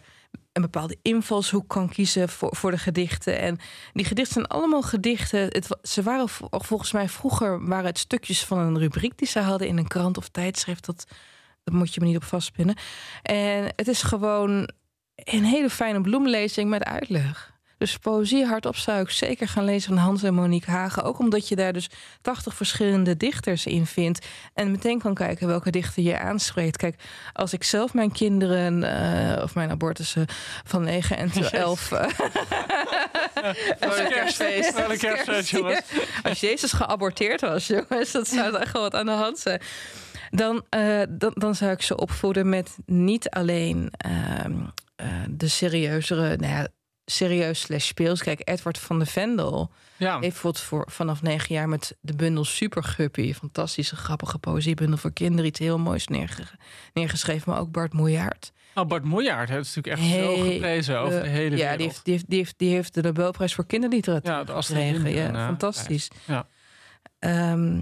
een bepaalde invalshoek kan kiezen voor, voor de gedichten. En die gedichten zijn allemaal gedichten. Het, ze waren volgens mij vroeger waren het stukjes van een rubriek die ze hadden in een krant of tijdschrift. Dat, dat moet je me niet op vastpinnen. En het is gewoon een hele fijne bloemlezing met uitleg. Dus poëzie hardop zou ik zeker gaan lezen van Hans en Monique Hagen. Ook omdat je daar dus 80 verschillende dichters in vindt. En meteen kan kijken welke dichter je aanspreekt. Kijk, als ik zelf mijn kinderen eh, of mijn abortussen van 9 en 11. eh, Voor de kerstfeest. Jongens. als Jezus geaborteerd was, jongens, dat zou echt wel wat aan de hand zijn. Dan, eh, dan, dan zou ik ze opvoeden met niet alleen ehm, eh, de serieuzere, nou ja, serieus slash speels. Kijk, Edward van de Vendel Ja, heeft bijvoorbeeld voor, vanaf negen jaar met de bundel Super Guppy, fantastische grappige poëziebundel voor kinderen, iets heel moois neerge- neergeschreven. Maar ook Bart Moejaert. oh, Bart Moejaert heeft natuurlijk echt zo geprezen over de hele ja, wereld. die heeft, die, heeft, die, heeft, die heeft de Nobelprijs voor kinderliteratuur Ja, gekregen. Ja, eh, fantastisch. Ja. Ehm,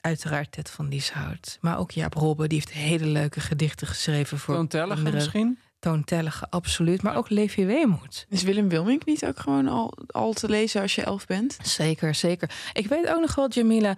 uiteraard Ted van Lieshout. Maar ook Jaap Robbe, die heeft hele leuke gedichten geschreven voor kinderen. misschien? Toontellige, absoluut. Maar ook Levi Weemoed. Is Willem Wilmink niet ook gewoon al, al te lezen als je elf bent? Zeker, zeker. Ik weet ook nog wel, Jamila,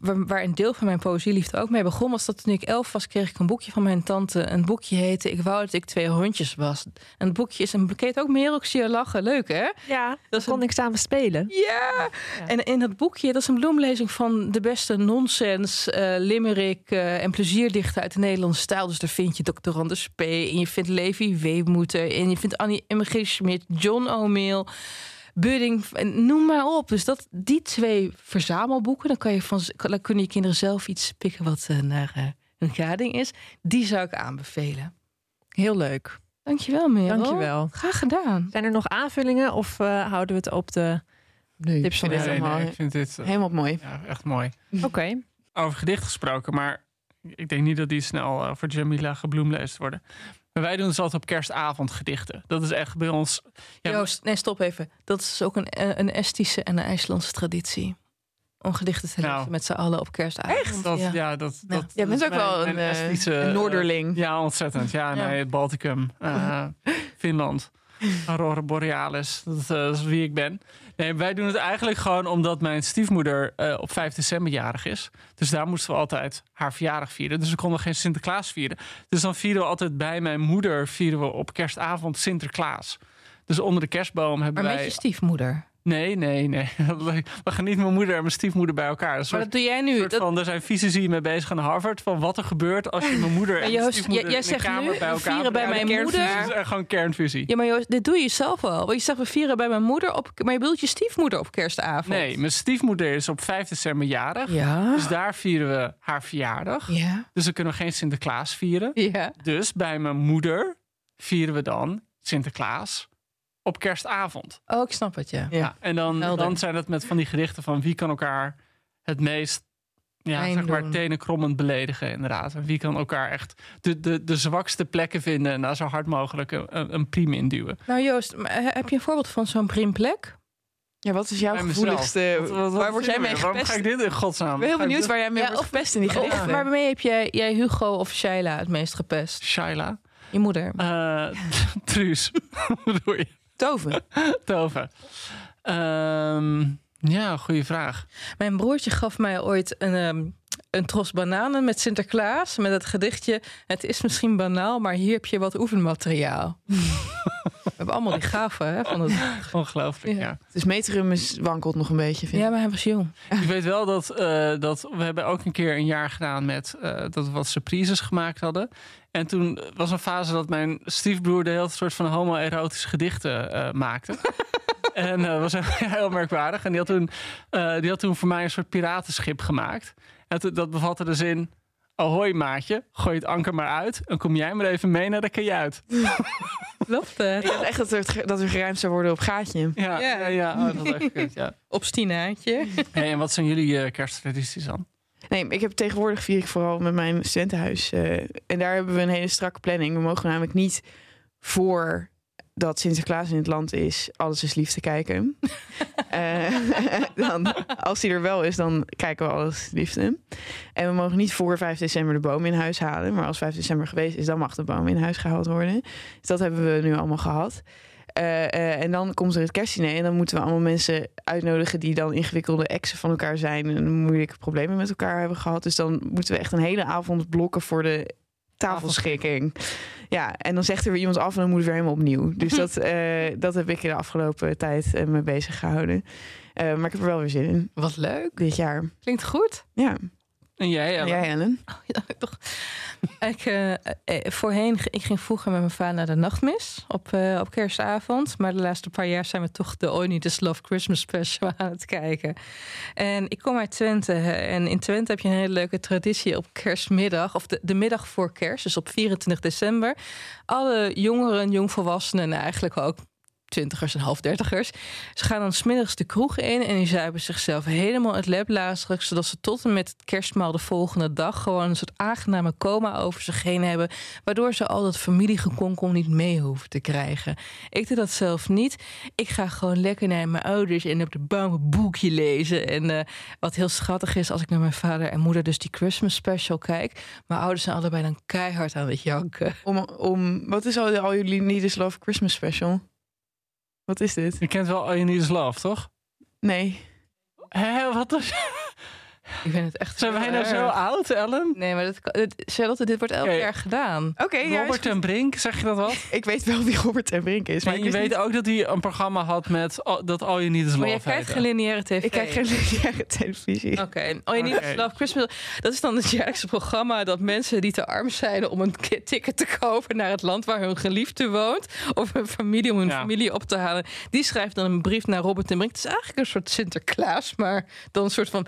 waar, een deel van mijn poëzieliefde ook mee begon, was dat toen ik elf was, kreeg ik een boekje van mijn tante. Een boekje heette Ik wou dat ik twee hondjes was. En het boekje is een boeket ook meer, ik zie je lachen. Leuk, hè? Ja, Dat kon ik samen spelen. Ja! En in dat boekje, dat is een bloemlezing van de beste nonsens, eh limerick eh, en plezierdichten uit de Nederlandse stijl. Dus daar vind je Dr. Anders P. En je vindt Levi Weemoeter. En je vindt Annie M. G. Schmidt, John O'Mail, Budding. en Noem maar op. Dus dat, die twee verzamelboeken, dan, kan je van, dan kunnen je kinderen zelf iets pikken wat eh, naar eh, hun gading is. Die zou ik aanbevelen. Heel leuk. Dankjewel, Merel. Dankjewel. Graag gedaan. Zijn er nog aanvullingen of eh, houden we het op de Nee, tips van vind de het Nee, helemaal, nee, ik vind dit helemaal mooi. ja, echt mooi. Oké. Over gedicht gesproken, maar ik denk niet dat die snel voor Jamila gebloemleest worden. Maar wij doen dus altijd op kerstavond gedichten. Dat is echt bij ons. Ja, Joost, nee, stop even. Dat is ook een, een Estische en een IJslandse traditie. Om gedichten te lezen Nou. met z'n allen op kerstavond. Echt? dat, Ja. ja. dat, Ja. dat, Jij bent ook wel een, mijn eh, Estische, een eh, Noorderling. ja, ontzettend. Ja, Ja. nee, het Balticum, eh, Finland, Aurora Borealis. Dat, eh, dat is wie ik ben. Nee, wij doen het eigenlijk gewoon omdat mijn stiefmoeder eh, op 5 december jarig is. Dus daar moesten we altijd haar verjaardag vieren. Dus we konden geen Sinterklaas vieren. Dus dan vieren we altijd bij mijn moeder vieren we op kerstavond Sinterklaas. Dus onder de kerstboom hebben Maar wij... met je stiefmoeder. Nee, nee, nee. We gaan niet mijn moeder en mijn stiefmoeder bij elkaar. Maar dat doe jij nu. soort Dat, van, er zijn fysici mee bezig aan Harvard. Van wat er gebeurt als je mijn moeder en Joost, stiefmoeder jij- in zegt kamer nu, bij we elkaar vieren bij mijn moeder. gewoon kernfusie. ja, maar Joost, dit doe je zelf al. Want je zegt, we vieren bij mijn moeder op... Maar je bedoelt je stiefmoeder op kerstavond? Nee, mijn stiefmoeder is op 5 december jarig. Ja. Dus daar vieren we haar verjaardag. Ja. Dus we kunnen geen Sinterklaas vieren. Ja. Dus bij mijn moeder vieren we dan Sinterklaas op kerstavond. Oh, ik snap het, ja. Ja. En dan, Helder. dan zijn het met van die gerichten van wie kan elkaar het meest ja, zeg maar, tenenkrommend beledigen, inderdaad. En wie kan elkaar echt de, de, de zwakste plekken vinden en daar zo hard mogelijk een, een, priem induwen. Nou Joost, heb je een voorbeeld van zo'n priemplek? Ja, wat is jouw Bij gevoeligste... Wat- wat- wat waar word jij mee weer? Waarom gepest? ga ik dit in godsnaam? Ik ben heel benieuwd dit- waar jij mee Ja, wordt of- gepest in die Of, gedichten. waarmee heb jij, jij Hugo of Shaila het meest gepest? Shaila. Je moeder. Eh Truus. Wat bedoel je? Toven. Toven. Ehm, ja, goede vraag. Mijn broertje gaf mij ooit een, ehm, een tros bananen met Sinterklaas. Met het gedichtje: Het is misschien banaal, maar hier heb je wat oefenmateriaal. We hebben allemaal die gaven hè, van het. Ongelooflijk, Ja. ja. Dus metrum is wankelt nog een beetje, vind Ja, maar hij was jong. Ik weet wel dat, eh, dat we hebben ook een keer een jaar gedaan met eh, dat we wat surprises gemaakt hadden. En toen was een fase dat mijn stiefbroer de hele soort van homoerotische gedichten eh, maakte. en dat was echt heel merkwaardig. En die had, toen, eh, die had toen voor mij een soort piratenschip gemaakt. En dat bevatte de zin... Ahoy maatje, gooi het anker maar uit en kom jij maar even mee naar de kajuit. Klopt. eh, Ik dacht echt dat er, dat er geruimd zou worden op gaatje. Ja, Ja. ja, ja. Oh, dat is echt kut, ja. Op Stinaatje. Hey, en wat zijn jullie eh, kersttradities dan? Nee, ik heb tegenwoordig vier ik vooral met mijn studentenhuis. eh, en daar hebben we een hele strakke planning. We mogen namelijk niet voor dat Sinterklaas in het land is, alles is lief te kijken. Eh, dan, als hij er wel is, dan kijken we alles liefde. En we mogen niet voor 5 december de boom in huis halen. Maar als 5 december geweest is, dan mag de boom in huis gehaald worden. Dus dat hebben we nu allemaal gehad. Eh, eh, en dan komt er het kerstdiner. En dan moeten we allemaal mensen uitnodigen die dan ingewikkelde exen van elkaar zijn. En moeilijke problemen met elkaar hebben gehad. Dus dan moeten we echt een hele avond blokken voor de tafelschikking. Ja, en dan zegt er weer iemand af en dan moet het weer helemaal opnieuw. Dus dat, eh, dat heb ik in de afgelopen tijd eh, mee bezig gehouden. Eh, maar ik heb er wel weer zin in Wat leuk. dit jaar. Klinkt goed. Ja, En jij, en Ellen? jij Ellen? Ja, toch. Ik, eh, eh, voorheen, ik ging vroeger met mijn vader naar de nachtmis op, eh, op kerstavond. Maar de laatste paar jaar zijn we toch de Only This Love Christmas Special aan het kijken. En ik kom uit Twente. En in Twente heb je een hele leuke traditie op kerstmiddag. Of de, de middag voor kerst, dus op 24 december. Alle jongeren, jongvolwassenen en eigenlijk ook twintigers en halfdertigers. Ze gaan dan smiddags de kroeg in en die zuipen zichzelf helemaal het leblazig, zodat ze tot en met het kerstmaal de volgende dag gewoon een soort aangename coma over zich heen hebben, waardoor ze al dat familiegekonkel niet mee hoeven te krijgen. Ik doe dat zelf niet. Ik ga gewoon lekker naar mijn ouders en op de bank een boekje lezen. En eh, wat heel schattig is, als ik naar mijn vader en moeder dus die Christmas special kijk, mijn ouders zijn allebei dan keihard aan het janken. Om, om, wat is al, jullie Need Love Christmas special? Wat is dit? Je kent wel All You Need Is Love, toch? Nee. Hé, wat is... Ik vind het echt Zijn wij nou zo oud, Ellen? Nee, maar dat, dit, Charlotte, dit wordt elk jaar gedaan. Oké, ja, Robert is en Brink, zeg je dat wat? ik weet wel wie Robert en Brink is. Maar En je weet niet- ook dat hij een programma had met al- dat All You Need Is Love Maar jij kijkt geen lineaire tv. Ik kijk geen lineaire televisie. Oké, oh je niet Oké. Love Christmas. Dat is dan het jaarlijkse programma dat mensen die te arm zijn om een ticket te kopen naar het land waar hun geliefde woont, of hun familie om hun Ja. familie op te halen, die schrijft dan een brief naar Robert en Brink. Het is eigenlijk een soort Sinterklaas, maar dan een soort van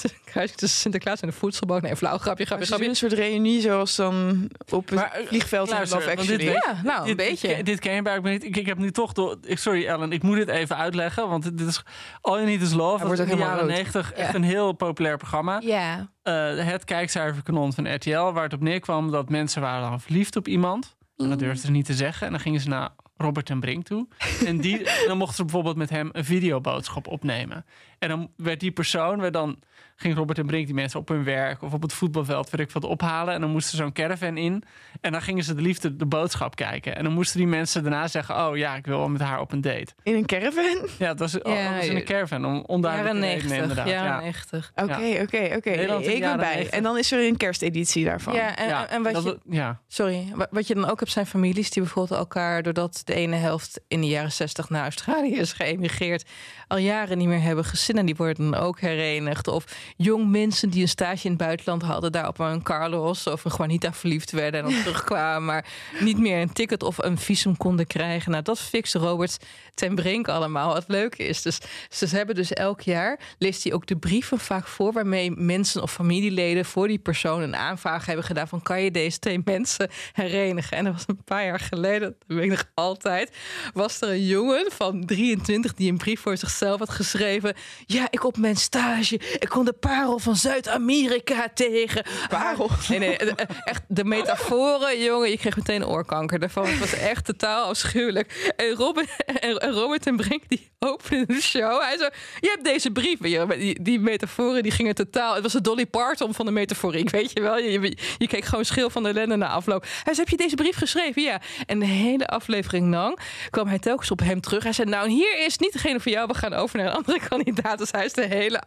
tussen Sinterklaas en de voedselbank. Nee, flauw grapje, grapje, grapje. een soort reunie zoals dan op het Maar, eh, vliegveld in Love want dit Actually? weet- Ja, nou, een dit, beetje. Dit, dit ken je blijkbaar niet. Ik, ik heb nu toch door. Ik, sorry Ellen, ik moet dit even uitleggen. Want dit is All You Need Is Love. Dat in de helemaal jaren. 90 echt een heel populair programma. Ja. Eh, het kijkcijferkanon van RTL. Waar het op neerkwam dat mensen waren dan verliefd op iemand. En dat durfden ze niet te zeggen. En dan gingen ze naar Robert en Brink toe. En die, dan mochten ze bijvoorbeeld met hem een videoboodschap opnemen. En dan werd die persoon, werd dan ging Robert en Brink die mensen op hun werk of op het voetbalveld, weet ik wat, ophalen. En dan moesten ze zo'n caravan in. En dan gingen ze de liefde de boodschap kijken. En dan moesten die mensen daarna zeggen: Oh ja, ik wil wel met haar op een date. In een caravan? Ja, dat was, oh, Ja, dat was in een caravan. Om onduidelijke Jaren redenen 90. inderdaad. Jaren ja. 90. Oké, oké, oké. Ik ben bij. 90. En dan is er een kersteditie daarvan. Ja, en, Ja, en wat dat je, ja. sorry, wa- wat je dan ook hebt zijn families die bijvoorbeeld elkaar, doordat de ene helft in de jaren 60 naar Australië is geëmigreerd, al jaren niet meer hebben gezien en die worden dan ook herenigd. Of jong mensen die een stage in het buitenland hadden, daar op een Carlos of een Juanita verliefd werden en dan terugkwamen, maar niet meer een ticket of een visum konden krijgen. Nou, dat fixt Robert ten Brink allemaal. Wat leuk is. Dus ze hebben dus elk jaar, leest hij ook de brieven vaak voor... waarmee mensen of familieleden voor die persoon een aanvraag hebben gedaan... van kan je deze twee mensen herenigen? En dat was een paar jaar geleden, dat weet ik nog altijd... was er een jongen van 23 die een brief voor zichzelf had geschreven... ja, ik op mijn stage, ik kom de parel van Zuid-Amerika tegen. Parel? Nee, nee, eh, echt de metaforen, jongen. Je kreeg meteen oorkanker daarvan. Het was echt totaal afschuwelijk. En Robin en, Robert en Brink die openden de show. Hij zo, je hebt deze brief. Die, die metaforen die gingen totaal... Het was de Dolly Parton van de metaforiek, weet je wel. Je, je, je keek gewoon schil van de ellende na afloop. Hij zei, heb je deze brief geschreven? Ja. En de hele aflevering lang kwam hij telkens op hem terug. Hij zei, nou, hier is niet degene voor jou. We gaan over naar een andere kandidaat. Dus hij is de hele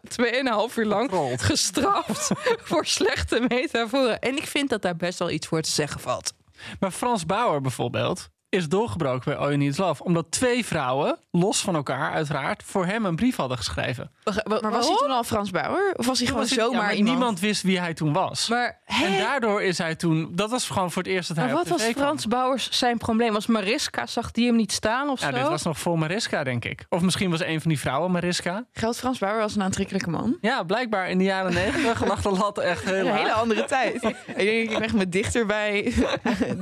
2,5 uur lang gestraft voor slechte metaforen. En ik vind dat daar best wel iets voor te zeggen valt. Maar Frans Bauer bijvoorbeeld is doorgebroken bij All You Need Love. Omdat twee vrouwen, los van elkaar uiteraard, voor hem een brief hadden geschreven. Maar was hij toen al Frans Bauer? Of was hij gewoon Was ja, zomaar maar iemand? niemand wist wie hij toen was. Maar, en daardoor is hij toen... Dat was gewoon voor het eerst dat hij maar op wat was tv kwam. Frans Bauers zijn probleem? Was Mariska, zag die hem niet staan of Ja, zo? dit was nog voor Mariska, denk ik. Of misschien was een van die vrouwen Mariska. Geldt Frans Bauer als een aantrekkelijke man? Ja, blijkbaar in de jaren negentig lag de lat echt heel Een hele andere tijd. ik denk dat ik echt me dichter bij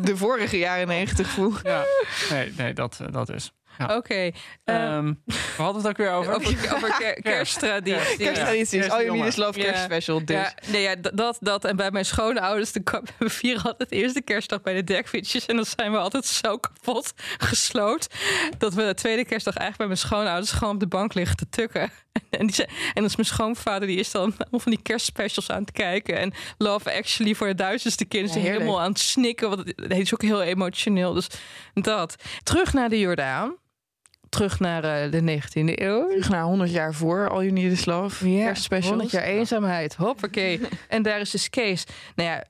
de vorige jaren negentig voel. Ja, nee, nee dat, eh, dat is. Oké. eh, Ehm, we hadden het ook weer over. over, over ker- kersttraditie. Kersttradities. Ja. All You Need Is Love Ja. kerstspecial. Dus. Ja, nee, ja, dat, dat. En bij mijn schoonouders, de, we vieren altijd de eerste kerstdag bij de dekfietsjes. En dan zijn we altijd zo kapot gesloot. Dat we de tweede kerstdag eigenlijk bij mijn schoonouders gewoon op de bank liggen te tukken. En, die, en dan is mijn schoonvader, die is dan allemaal van die kerstspecials aan het kijken. En Love Actually voor de duizendste keer. is Ja, helemaal aan het snikken. Want het, het is ook heel emotioneel. Dus dat. Terug naar de Jordaan. Terug naar eh, de 19e eeuw. Terug naar 100 jaar voor All You Need Is Love. Ja, kerstspecials. 100 jaar eenzaamheid. Hoppakee. en daar is dus Kees. Nou ja,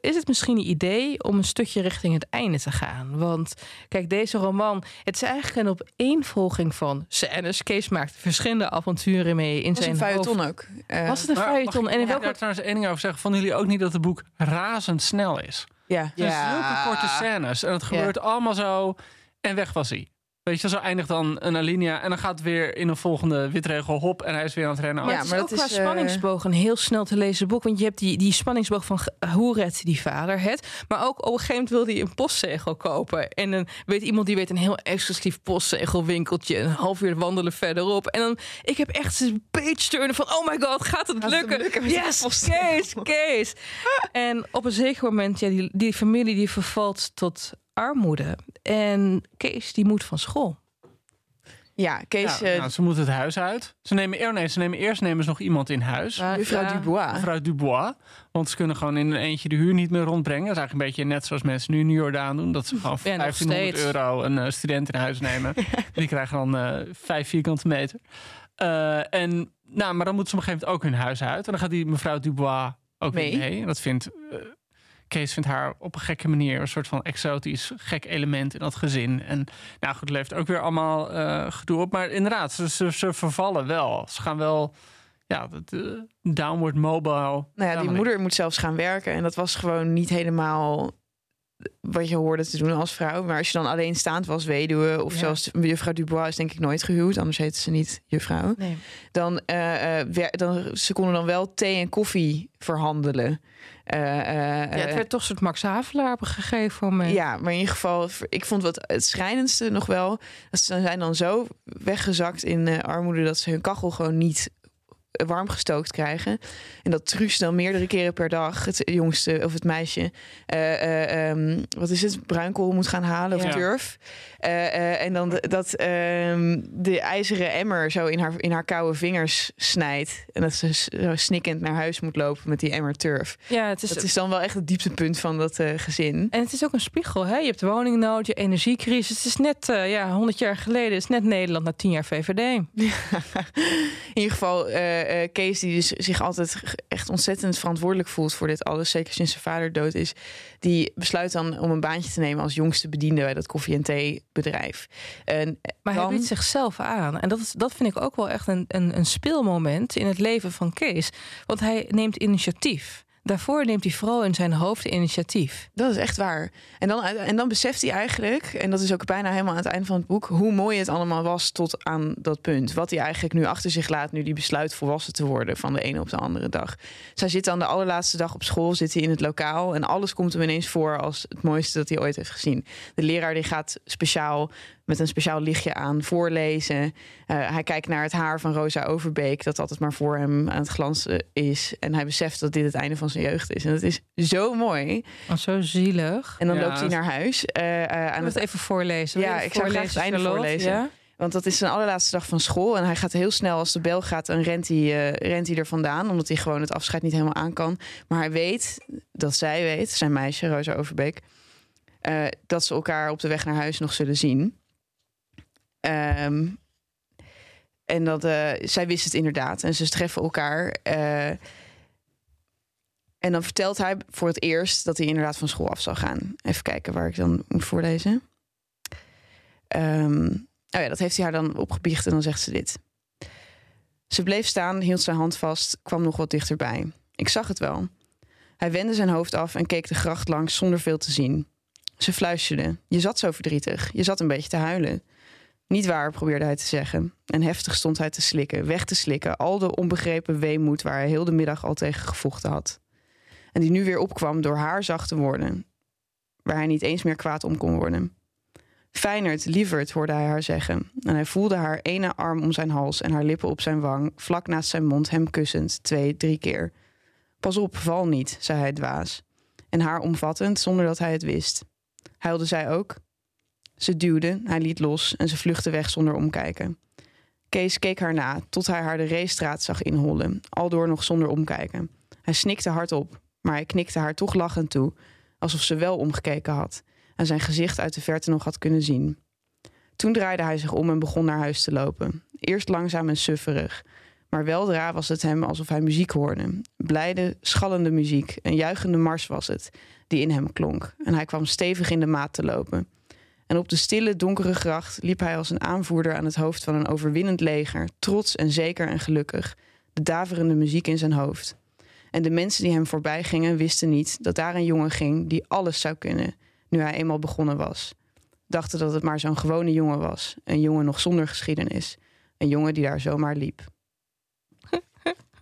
is het misschien een idee om een stukje richting het einde te gaan? Want kijk, deze roman, het is eigenlijk een opeenvolging van scènes. Kees maakt verschillende avonturen mee in was zijn een feuilleton hoofd. ook. Was het een feuilleton? En in welke... daar trouwens één ding over zeggen? Vonden jullie ook niet dat het boek razendsnel is? ja. Het zijn zulke korte scènes. En het gebeurt allemaal zo. En weg was hij. Weet je, zo eindigt dan een alinea. En dan gaat het weer in een volgende witregel hop. En hij is weer aan het rennen. Maar Ja, het is maar ook dat qua is, eh, spanningsboog een heel snel te lezen boek. Want je hebt die, die spanningsboog van hoe redt die vader het. Maar ook op een gegeven moment wil hij een postzegel kopen. En dan weet iemand die weet een heel exclusief postzegelwinkeltje. Een half uur wandelen verderop. En dan, ik heb echt een page turnen van... oh my god, gaat het Gaat het lukken? lukken yes? Kees, Kees. en op een zeker moment, ja, die, die familie die vervalt tot armoede. En Kees, die moet van school. ja, Kees, Ja, eh, nou, ze moeten het huis uit. Ze nemen, eer- nee, ze nemen eerst nemen ze nog iemand in huis. mevrouw Ja. Dubois. Mevrouw Dubois. Want ze kunnen gewoon in een eentje de huur niet meer rondbrengen. Dat is eigenlijk een beetje net zoals mensen nu in Jordaan doen. Dat ze gewoon voor Ja, nog 1500 steeds. euro een eh, student in huis nemen. Die krijgen dan eh vijf vierkante meter. Eh, en, nou, maar dan moeten ze op een gegeven moment ook hun huis uit. En dan gaat die mevrouw Dubois ook Mee. mee. mee. En dat vindt... Kees vindt haar op een gekke manier een soort van exotisch, gek element in dat gezin. En nou goed, het levert ook weer allemaal eh, gedoe op. Maar inderdaad, ze, ze, ze vervallen wel. Ze gaan wel, ja, dat, eh, downward mobile. Nou ja, die moeder moet zelfs gaan werken. En dat was gewoon niet helemaal wat je hoorde te doen als vrouw. Maar als je dan alleenstaand was, weduwe... of Ja. zelfs juffrouw Dubois is denk ik nooit gehuwd... anders heette ze niet juffrouw. Nee. Dan, wer- dan ze konden dan wel thee en koffie verhandelen. Eh, eh, Ja, het werd toch een soort Max Havelaar gegeven voor me. ja, maar in ieder geval, ik vond wat het schrijnendste nog wel. Dat ze zijn dan zo weggezakt in armoede dat ze hun kachel gewoon niet warm gestookt krijgen. En dat Truus dan meerdere keren per dag, het jongste of het meisje, eh, eh, ehm, wat is het, bruinkool moet gaan halen of Ja. turf. Eh, eh, en dan de- dat ehm, de ijzeren emmer zo in haar, in haar koude vingers snijdt. En dat ze zo snikkend naar huis moet lopen met die emmer turf. Ja, het is, Dat is dan wel echt het dieptepunt van dat eh, gezin. En het is ook een spiegel. Hè? Je hebt woningnood, je energiecrisis. Het is net ja, 100 jaar geleden. Het is net Nederland na 10 jaar VVD. In ieder geval, Kees, die dus zich altijd echt ontzettend verantwoordelijk voelt voor dit alles, zeker sinds zijn vader dood is, die besluit dan om een baantje te nemen als jongste bediende bij dat koffie- en theebedrijf. En Maar hij dan- biedt zichzelf aan. En dat, is, dat vind ik ook wel echt een, een, een speelmoment in het leven van Kees. Want hij neemt initiatief. Daarvoor neemt hij vooral in zijn hoofd initiatief. Dat is echt waar. En dan, en dan beseft hij eigenlijk, en dat is ook bijna helemaal aan het einde van het boek, hoe mooi het allemaal was tot aan dat punt. Wat hij eigenlijk nu achter zich laat, nu die besluit volwassen te worden van de ene op de andere dag. Zij zit dan de allerlaatste dag op school, zit hij in het lokaal en alles komt hem ineens voor als het mooiste dat hij ooit heeft gezien. De leraar die gaat speciaal met een speciaal lichtje aan voorlezen. Eh, hij kijkt naar het haar van Rosa Overbeek, dat altijd maar voor hem aan het glanzen is. En hij beseft dat dit het einde van zijn jeugd is. En dat is zo mooi. Oh, zo zielig. En dan Ja, loopt hij naar huis. eh, eh, aan het, het even voorlezen. Ja, even ik zou graag het einde Charlotte? voorlezen. Ja? want dat is zijn allerlaatste dag van school. En hij gaat heel snel, als de bel gaat, dan rent hij, eh, rent hij er vandaan. Omdat hij gewoon het afscheid niet helemaal aan kan. Maar hij weet, dat zij weet, zijn meisje, Rosa Overbeek... eh, dat ze elkaar op de weg naar huis nog zullen zien. Ehm, en dat, eh, zij wist het inderdaad. En ze treffen elkaar... eh, en dan vertelt hij voor het eerst dat hij inderdaad van school af zal gaan. Even kijken waar ik dan moet voorlezen. Ehm, oh ja, dat heeft hij haar dan opgebiecht en dan zegt ze dit. Ze bleef staan, hield zijn hand vast, kwam nog wat dichterbij. Ik zag het wel. Hij wendde zijn hoofd af en keek de gracht langs zonder veel te zien. Ze fluisterde. Je zat zo verdrietig. Je zat een beetje te huilen. Niet waar, probeerde hij te zeggen. En heftig stond hij te slikken, weg te slikken. Al de onbegrepen weemoed waar hij heel de middag al tegen gevochten had. En die nu weer opkwam door haar zachte woorden. Waar hij niet eens meer kwaad om kon worden. Fijnerd, lieverd, hoorde hij haar zeggen. En hij voelde haar ene arm om zijn hals en haar lippen op zijn wang, vlak naast zijn mond, hem kussend, twee, drie keer. Pas op, val niet, zei hij dwaas. En haar omvattend, zonder dat hij het wist. Huilde zij ook? Ze duwde, hij liet los en ze vluchtte weg zonder omkijken. Kees keek haar na, tot hij haar de reestraat zag inhollen, aldoor nog zonder omkijken. Hij snikte hardop, maar hij knikte haar toch lachend toe, alsof ze wel omgekeken had en zijn gezicht uit de verte nog had kunnen zien. Toen draaide hij zich om en begon naar huis te lopen. Eerst langzaam en sufferig, maar weldra was het hem alsof hij muziek hoorde. Blijde, schallende muziek, een juichende mars was het, die in hem klonk. En hij kwam stevig in de maat te lopen. En op de stille, donkere gracht liep hij als een aanvoerder aan het hoofd van een overwinnend leger, trots en zeker en gelukkig, de daverende muziek in zijn hoofd. En de mensen die hem voorbij gingen wisten niet dat daar een jongen ging die alles zou kunnen, nu hij eenmaal begonnen was. Dachten dat het maar zo'n gewone jongen was, een jongen nog zonder geschiedenis, een jongen die daar zomaar liep.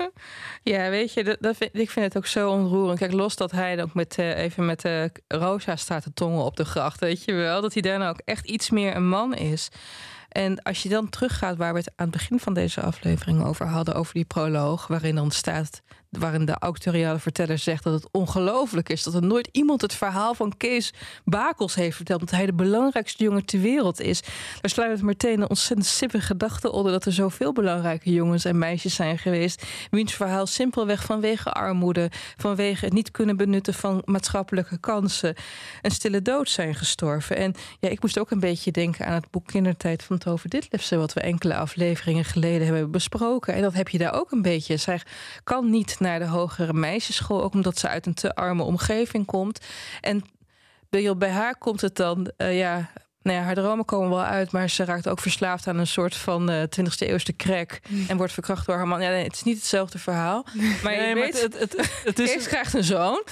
Ja, weet je, dat, dat vind, ik vind het ook zo ontroerend. Kijk, los dat hij dan ook met, eh, even met de Rosa staat te tongen op de gracht, weet je wel. Dat hij daarna ook echt iets meer een man is. En als je dan teruggaat waar we het aan het begin van deze aflevering over hadden, over die proloog, waarin dan staat, waarin de autoriale verteller zegt dat het ongelooflijk is dat er nooit iemand het verhaal van Kees Bakels heeft verteld, dat hij de belangrijkste jongen ter wereld is. Daar sluit het meteen een ontzettend sippige gedachte onder dat er zoveel belangrijke jongens en meisjes zijn geweest, wiens verhaal simpelweg vanwege armoede, vanwege het niet kunnen benutten van maatschappelijke kansen, een stille dood zijn gestorven. En ja, ik moest ook een beetje denken aan het boek Kindertijd van Tove Ditlevsen, wat we enkele afleveringen geleden hebben besproken. En dat heb je daar ook een beetje. Zij kan niet naar de hogere meisjesschool, ook omdat ze uit een te arme omgeving komt. En bij haar komt het dan, eh, ja, Nou ja, haar dromen komen wel uit, maar ze raakt ook verslaafd aan een soort van uh, 20e eeuwse crack. En wordt verkracht door haar man. Ja, nee, het is niet hetzelfde verhaal. Maar je weet, het, het, het, het is, Kees krijgt een zoon.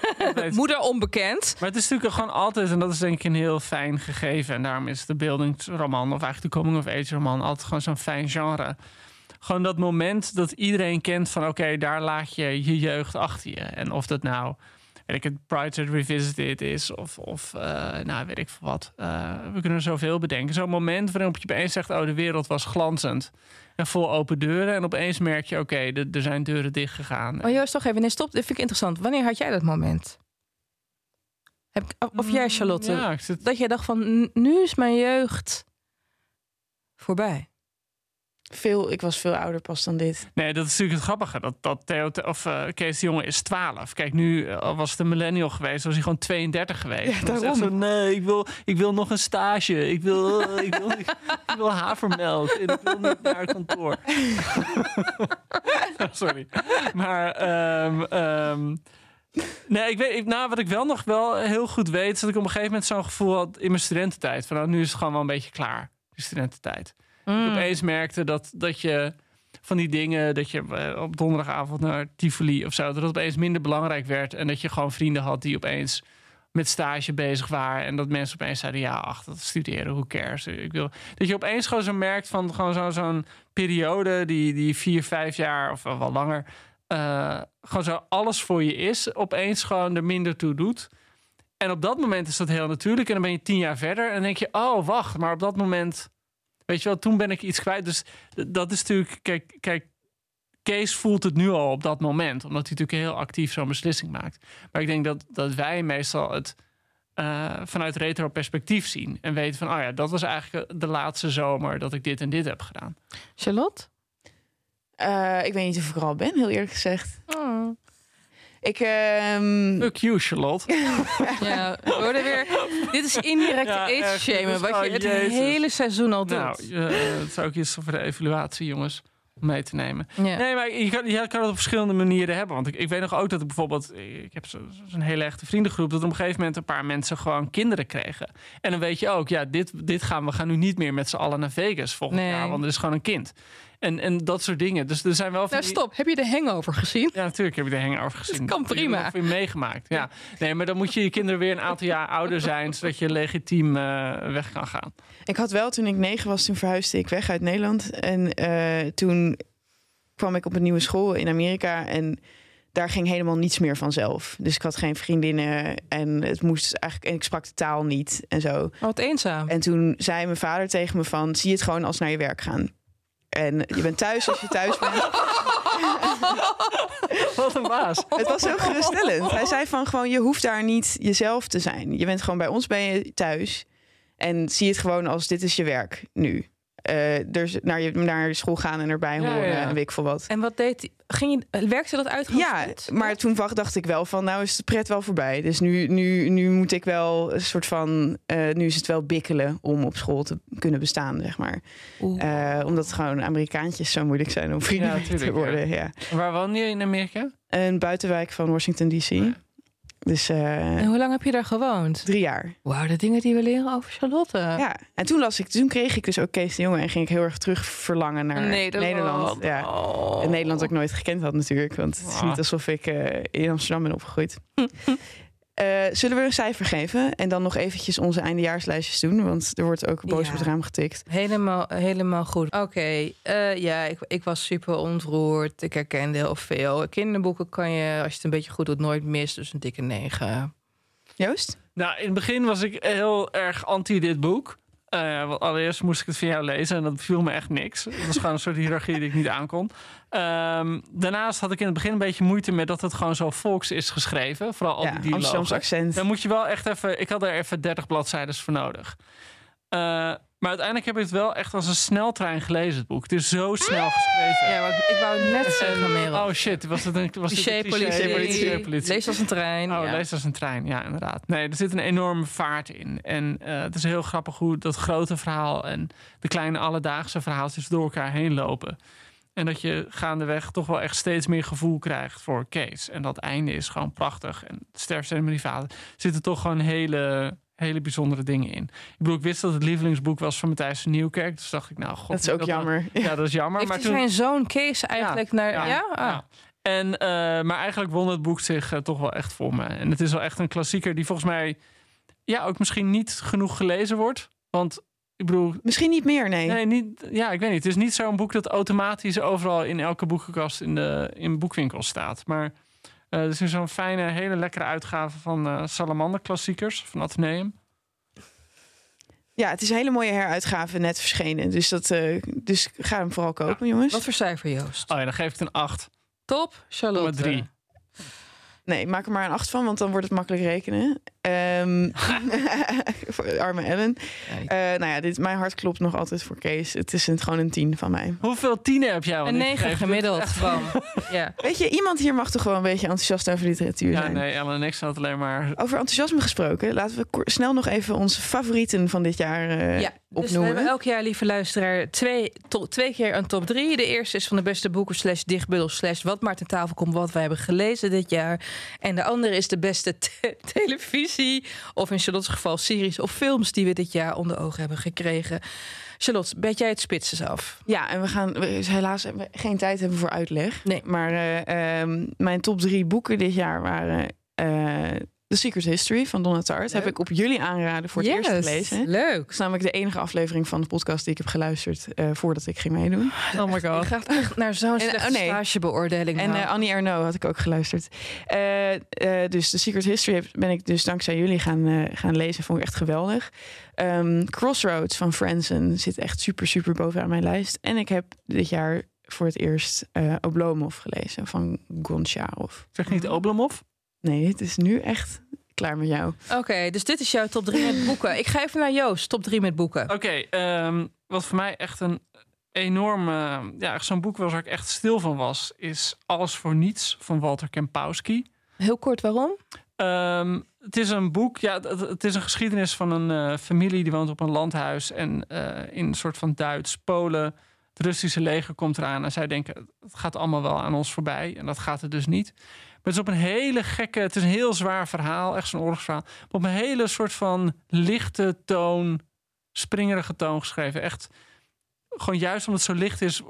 Moeder onbekend. Maar het is natuurlijk gewoon altijd, en dat is denk ik een heel fijn gegeven. En daarom is de beeldingsroman, of eigenlijk de coming-of-age roman, altijd gewoon zo'n fijn genre. Gewoon dat moment dat iedereen kent van oké, daar laat je je jeugd achter je. En of dat nou, weet ik het, Pride Revisited is, of, of eh, nou weet ik veel wat. Eh, we kunnen zoveel bedenken. Zo'n moment waarop je opeens zegt, oh de wereld was glanzend. En vol open deuren. En opeens merk je, oké, er- er zijn deuren dichtgegaan. Oh Joost, toch even. Nee, stop. Dit vind ik interessant. Wanneer had jij dat moment? Heb ik, of- jij, Charlotte? Ja, ik zit, Dat jij dacht van, "N- nu is mijn jeugd voorbij. Veel, ik was veel ouder pas dan dit. Nee, dat is natuurlijk het grappige. Dat, dat Theo, of uh, Kees de Jonge is 12. Kijk, nu uh, was het een millennial geweest, was hij gewoon 32 geweest. Ja, zegt Zo, nee, ik wil, ik wil nog een stage. Ik wil, uh, ik wil, ik, ik wil havermelk. En ik wil niet naar het kantoor. Sorry. Maar, um, um, nee, ik weet, ik, nou, wat ik wel nog wel heel goed weet, is dat ik op een gegeven moment zo'n gevoel had in mijn studententijd. Van nou, nu is het gewoon wel een beetje klaar, die studententijd. Mm. Ik opeens merkte dat, dat je van die dingen, dat je uh, op donderdagavond naar Tivoli of zo, dat het opeens minder belangrijk werd. En dat je gewoon vrienden had die opeens met stage bezig waren. En dat mensen opeens zeiden, ja, ach, dat studeren, hoe cares. Ik wil, dat je opeens gewoon zo merkt van gewoon zo'n zo'n periode die, die vier, vijf jaar of wel langer, uh, gewoon zo alles voor je is, opeens gewoon er minder toe doet. En op dat moment is dat heel natuurlijk. En dan ben je tien jaar verder en dan denk je, oh, wacht, maar op dat moment Weet je wel, toen ben ik iets kwijt. Dus dat is natuurlijk, kijk, kijk, Kees voelt het nu al op dat moment, omdat hij natuurlijk heel actief zo'n beslissing maakt. Maar ik denk dat, dat wij meestal het uh, vanuit retro perspectief zien en weten van, oh ja, dat was eigenlijk de laatste zomer dat ik dit en dit heb gedaan. Charlotte? Uh, ik weet niet of ik er al ben, heel eerlijk gezegd. Oh. Ik. Um... Fuck you, Charlotte. ja, we worden weer. Dit is indirect ja, age shamen, wat je het Jezus. hele seizoen al doet. Nou, uh, het zou ook iets voor de evaluatie, jongens. Om mee te nemen. Ja. Nee, maar je kan, je kan het op verschillende manieren hebben. Want ik, ik weet nog ook dat ik bijvoorbeeld. Ik heb zo'n zo hele echte vriendengroep. Dat op een gegeven moment een paar mensen gewoon kinderen kregen. En dan weet je ook, ja, dit, dit gaan we gaan nu niet meer met z'n allen naar Vegas volgend nee. jaar. Want er is gewoon een kind. En, en dat soort dingen. Dus er zijn wel. Nou, die... stop. Heb je de hangover gezien? Ja, natuurlijk heb je de hangover gezien. Dat kan prima. Heb je meegemaakt. Ja. Nee, maar dan moet je je kinderen weer een aantal jaar ouder zijn. zodat je legitiem uh, weg kan gaan. Ik had wel, toen ik negen was, toen verhuisde ik weg uit Nederland. En uh, toen kwam ik op een nieuwe school in Amerika. En daar ging helemaal niets meer vanzelf. Dus ik had geen vriendinnen en het moest eigenlijk. En ik sprak de taal niet en zo. Wat eenzaam. En toen zei mijn vader tegen me van: zie het gewoon als naar je werk gaan. En je bent thuis als je thuis bent. Wat een baas. Het was heel geruststellend. Hij zei van gewoon, je hoeft daar niet jezelf te zijn. Je bent gewoon bij ons ben je thuis. En zie het gewoon als dit is je werk nu. Uh, dus naar, je, naar school gaan en erbij horen ja, ja. en weet ik veel wat. En wat deed ging je, werkte dat uit? Ja, maar toen dacht ik wel van, nou is de pret wel voorbij. Dus nu, nu, nu moet ik wel een soort van, uh, nu is het wel bikkelen om op school te kunnen bestaan, zeg maar. Uh, omdat gewoon Amerikaantjes zo moeilijk zijn om vrienden ja, te worden. Ja. Waar woon je in Amerika? Een buitenwijk van Washington D.C. Dus, uh, en hoe lang heb je daar gewoond? Drie jaar. Wauw, de dingen die we leren over Charlotte. Ja, en toen las ik, toen kreeg ik dus ook Kees de Jonge en ging ik heel erg terug verlangen naar Nederland. Nederland. Ja. Oh. En Nederland ook nooit gekend had natuurlijk, want het is niet alsof ik uh, in Amsterdam ben opgegroeid. Uh, zullen we een cijfer geven en dan nog eventjes onze eindejaarslijstjes doen? Want er wordt ook boos ja. op het raam getikt. Helemaal, helemaal goed. Oké, okay. uh, ja, ik, ik, was super ontroerd. Ik herkende heel veel. Kinderboeken kan je, als je het een beetje goed doet, nooit mis. Dus een dikke negen. Joost? Nou, in het begin was ik heel erg anti dit boek. Uh, want allereerst moest ik het van jou lezen en dat viel me echt niks. Het was gewoon een soort hiërarchie die ik niet aankon. Um, daarnaast had ik in het begin een beetje moeite met dat het gewoon zo volks is geschreven. Vooral al ja, die dialogen. Amsterdams accent. Dan moet je wel echt even... Ik had er even 30 bladzijden voor nodig. Uh, maar uiteindelijk heb ik het wel echt als een sneltrein gelezen, het boek. Het is zo snel geschreven. Ja, maar ik wou net zeggen, Merel. Oh shit, was het een was cliché, politie, politie, politie. Lees als een trein. Oh, ja. lees als een trein, ja, inderdaad. Nee, er zit een enorme vaart in. En uh, het is heel grappig hoe dat grote verhaal en de kleine alledaagse verhaaltjes door elkaar heen lopen. En dat je gaandeweg toch wel echt steeds meer gevoel krijgt voor Kees. En dat einde is gewoon prachtig. En die vader zitten toch gewoon hele hele bijzondere dingen in. Ik bedoel, ik wist dat het lievelingsboek was van Matthijs van Nieuwkerk. Dus dacht ik, nou, god. Dat is ook jammer. Ja, dat is jammer. Heeft maar hij zijn zoon Kees eigenlijk naar... Ja? ja, Ah. ja. En, eh, maar eigenlijk won het boek zich eh, toch wel echt voor me. En het is wel echt een klassieker die volgens mij ja, ook misschien niet genoeg gelezen wordt. Want ik bedoel, Misschien niet meer, nee. nee, niet, ja, ik weet niet. Het is niet zo'n boek dat automatisch overal in elke boekenkast in de in boekwinkels staat. Maar eh er is nu zo'n fijne, hele lekkere uitgave van eh, Salamander Klassiekers van Atheneum. Ja, het is een hele mooie heruitgave net verschenen. Dus, dat, eh, dus ga hem vooral kopen, jongens. Wat voor cijfer, Joost? Oh ja, dan geef ik het een 8. Top, Charlotte. 3. Nee, maak er maar een acht van, want dan wordt het makkelijk rekenen. Ehm voor arme Ellen. Eh, nou ja, dit, mijn hart klopt nog altijd voor Kees. Het is een, gewoon een tien van mij. Hoeveel tienen heb jij al Een niet 9 gegeven? gemiddeld. Bam. Ja. Weet je, iemand hier mag toch gewoon een beetje enthousiast over literatuur Ja, zijn? nee, Ellen en ik het alleen maar... Over enthousiasme gesproken, laten we snel nog even onze favorieten van dit jaar eh, ja. Dus we opnoemen. hebben elk jaar, lieve luisteraar, twee, to- twee keer een top drie. De eerste is van de beste boeken slash dichtbundel slash wat maar ten tafel komt wat wij hebben gelezen dit jaar. En de andere is de beste te- televisie of in Charlotte's geval series of films die we dit jaar onder ogen hebben gekregen. Charlotte, bet jij het spitses af? Ja, en we gaan we, helaas we geen tijd hebben voor uitleg. Nee. Maar eh, ehm, mijn top drie boeken dit jaar waren eh The Secret History van Donna Tartt. Heb ik op jullie aanraden voor het eerst gelezen. Leuk. is namelijk de enige aflevering van de podcast die ik heb geluisterd eh, voordat ik ging meedoen. Oh my god. gaat echt naar zo'n slechte oh nee. stagebeoordeling. En eh, Annie Ernaux had ik ook geluisterd. Eh, eh, dus The Secret History heb- ben ik dus dankzij jullie gaan, eh, gaan lezen. Vond ik echt geweldig. Ehm, Crossroads van Franzen zit echt super, super bovenaan mijn lijst. En ik heb dit jaar voor het eerst eh Oblomov gelezen van Goncharov. Zeg niet Oblomov? Nee, het is nu echt klaar met jou. Oké, dus dit is jouw top 3 met boeken. Ik ga even naar Joost, top 3 met boeken. Oké, ehm, wat voor mij echt een enorm, eh, ja, echt zo'n boek was waar ik echt stil van was, is Alles voor Niets van Walter Kempowski. Heel kort, waarom? Ehm, het is een boek, ja, het, het is een geschiedenis van een eh, familie die woont op een landhuis en eh, in een soort van Duits-Polen. Het Russische leger komt eraan en zij denken, het gaat allemaal wel aan ons voorbij. En dat gaat het dus niet. Het is op een hele gekke, het is een heel zwaar verhaal, echt zo'n oorlogsverhaal. Op een hele soort van lichte toon, springerige toon geschreven. Echt, gewoon juist omdat het zo licht is,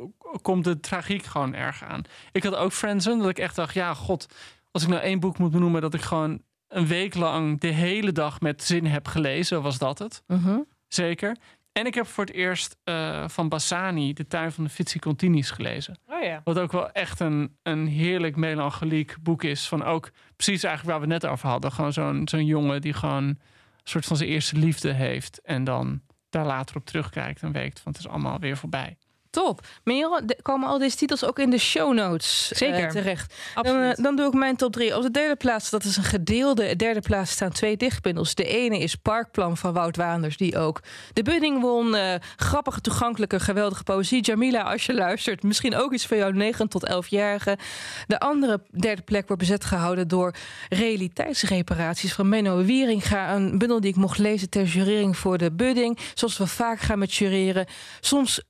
komt de tragiek gewoon erg aan. Ik had ook Friendsen, dat ik echt dacht, ja, god, als ik nou één boek moet benoemen dat ik gewoon een week lang de hele dag met zin heb gelezen, was dat het. Mhm. Zeker. En ik heb voor het eerst eh, van Bassani, De Tuin van de Fitsi Continis, gelezen. Oh ja. Wat ook wel echt een, een heerlijk melancholiek boek is. Van ook precies eigenlijk waar we het net over hadden. Gewoon zo'n zo'n jongen die gewoon een soort van zijn eerste liefde heeft. En dan daar later op terugkijkt en weet van het is allemaal weer voorbij. Top. Merel, komen al deze titels ook in de show notes eh, Zeker. terecht? Dan, eh, dan doe ik mijn top drie. Op de derde plaats, dat is een gedeelde derde plaats, staan twee dichtbundels. De ene is Parkplan van Wout Waanders, die ook de budding won. Eh, grappige, toegankelijke, geweldige poëzie. Jamila, als je luistert, misschien ook iets voor jouw 9 tot 11-jarige. De andere derde plek wordt bezet gehouden door realiteitsreparaties van Menno Wieringa. Een bundel die ik mocht lezen ter jurering voor de budding. Zoals we vaak gaan met jureren. Soms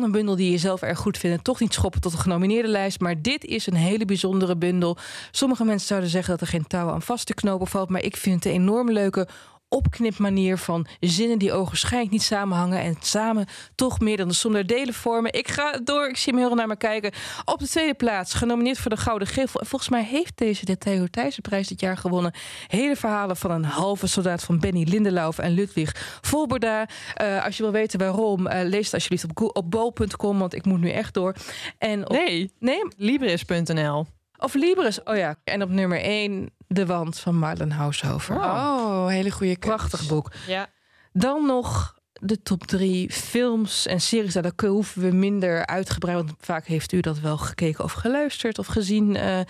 een bundel die je zelf erg goed vindt toch niet schoppen tot een genomineerde lijst. Maar dit is een hele bijzondere bundel. Sommige mensen zouden zeggen dat er geen touw aan vast te knopen valt. Maar ik vind het enorm leuke opknipmanier van zinnen die ogenschijnlijk niet samenhangen en samen toch meer dan de som der delen vormen. Ik ga door, ik zie hem heel naar me kijken. Op de tweede plaats, genomineerd voor de Gouden Gevel. En volgens mij heeft deze de Theo Thijssenprijs dit jaar gewonnen. Hele verhalen van een halve soldaat van Benny Lindelauf en Ludwig Volberda. Eh, als je wil weten waarom, eh, lees het alsjeblieft op, op bol.com, want ik moet nu echt door. En op, Nee, nee, Libris.nl. of Libris. Oh ja, en op nummer 1 De Wand van Marlen Haushofer. Oh, hele goede keus. Prachtig boek. Ja. Dan nog de top drie films en series. Nou, Daar hoeven we minder uitgebreid. Want vaak heeft u dat wel gekeken of geluisterd of gezien, eh,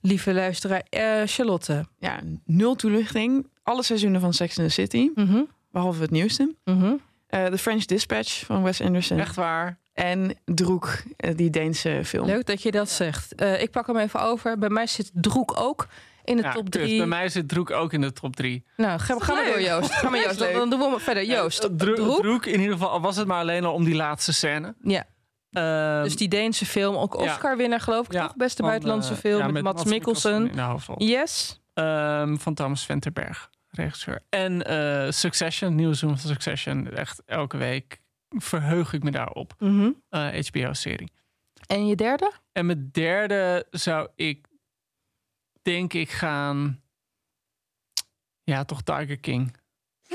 lieve luisteraar. Eh, Charlotte. Ja, nul toelichting. Alle seizoenen van Sex and the City, Mhm, behalve het nieuwste. mhm. Eh The French Dispatch van Wes Anderson. Echt waar. En Droek, eh, die Deense film. Leuk dat je dat zegt. Eh, ik pak hem even over. Bij mij zit Droek ook in de Ja, top kut. drie. Bij mij zit Droek ook in de top drie. Nou, ga, ga maar door, Joost. Ga maar, Joost. Dan, doen we hem verder. Joost, Eh, Dro- Droek. Droek, in ieder geval, al was het maar alleen al om die laatste scène. Ja, Ehm, dus die Deense film. Ook. Oscar-winnaar, geloof ik, ja, toch? Beste van, buitenlandse eh, film ja, met, Mats Mikkelsen. in de hoofdrol. Yes. Ehm, van Thomas Venterberg. regisseur. En eh, Succession, nieuwe seizoen van Succession. Echt elke week verheug ik me daarop. Mhm. Eh, HBO-serie. En je derde? En mijn derde zou ik, denk ik, gaan... Ja, toch Tiger King.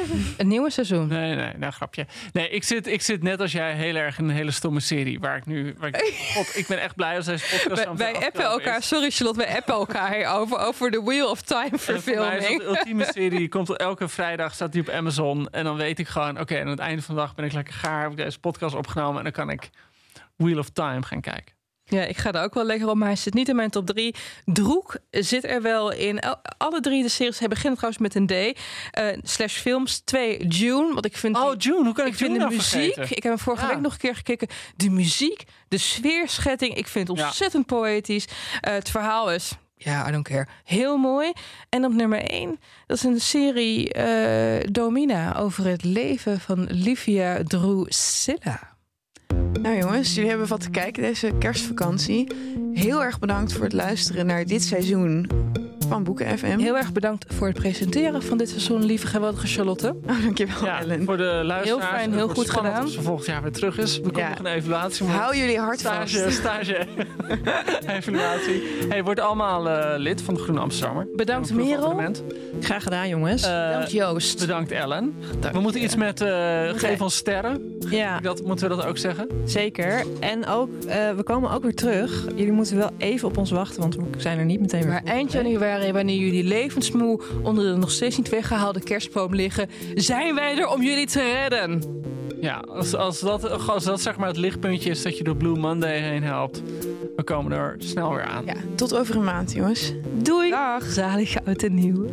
Een nieuwe seizoen. Nee, nee, nou grapje. Nee, ik zit, ik zit net als jij heel erg in een hele stomme serie. Waar ik nu. Waar ik, God, ik ben echt blij als deze podcast. Wij, zo wij appen elkaar, is. sorry Charlotte, wij appen elkaar over, over de Wheel of Time verfilming. de ultieme serie. Komt elke vrijdag, staat die op Amazon. En dan weet ik gewoon, oké, aan het einde van de dag ben ik lekker gaar. Heb ik deze podcast opgenomen. En dan kan ik Wheel of Time gaan kijken. Ja, ik ga er ook wel lekker op, maar hij zit niet in mijn top 3. Droek zit er wel in. Alle drie de series hij beginnen trouwens met een D. Eh, slash films. Twee, June. Want ik vind Oh, June, hoe kan ik, ik vind June de nou muziek, vergeten? ik heb hem vorige Ja. week nog een keer gekeken. De muziek, de sfeerschetting, ik vind het Ja. ontzettend poëtisch. Eh, het verhaal is, ja, I don't care, heel mooi. En op nummer één, dat is een serie eh, Domina over het leven van Livia Drusilla. Nou jongens, jullie hebben wat te kijken deze kerstvakantie. Heel erg bedankt voor het luisteren naar dit seizoen van Boeken FM. Heel erg bedankt voor het presenteren van dit seizoen, lieve geweldige Charlotte. Oh, dankjewel Ja, Ellen. voor de luisteraars. Heel fijn, en heel wordt goed gedaan. Als ze volgend jaar weer terug is. Komt Ja. nog een evaluatie. maar- Hou jullie hart Stage, vast. stage, evaluatie. Hey, word allemaal eh, lid van de Groene Amsterdammer. Bedankt Merel. Graag gedaan, jongens. Eh, Bedankt Joost. bedankt Ellen. Dank We moeten je. iets met eh Moet geef ons sterren. ja, Dat, moeten we dat ook zeggen? zeker. En ook, eh, we komen ook weer terug. Jullie moeten wel even op ons wachten, want we zijn er niet meteen weer. Maar eind januari, wanneer jullie levensmoe onder de nog steeds niet weggehaalde kerstboom liggen, zijn wij er om jullie te redden. Ja, als, als, dat, als dat zeg maar het lichtpuntje is dat je door Blue Monday heen helpt. We komen er snel weer aan. Ja, tot over een maand jongens. Doei. Dag. Zalig oud en nieuw.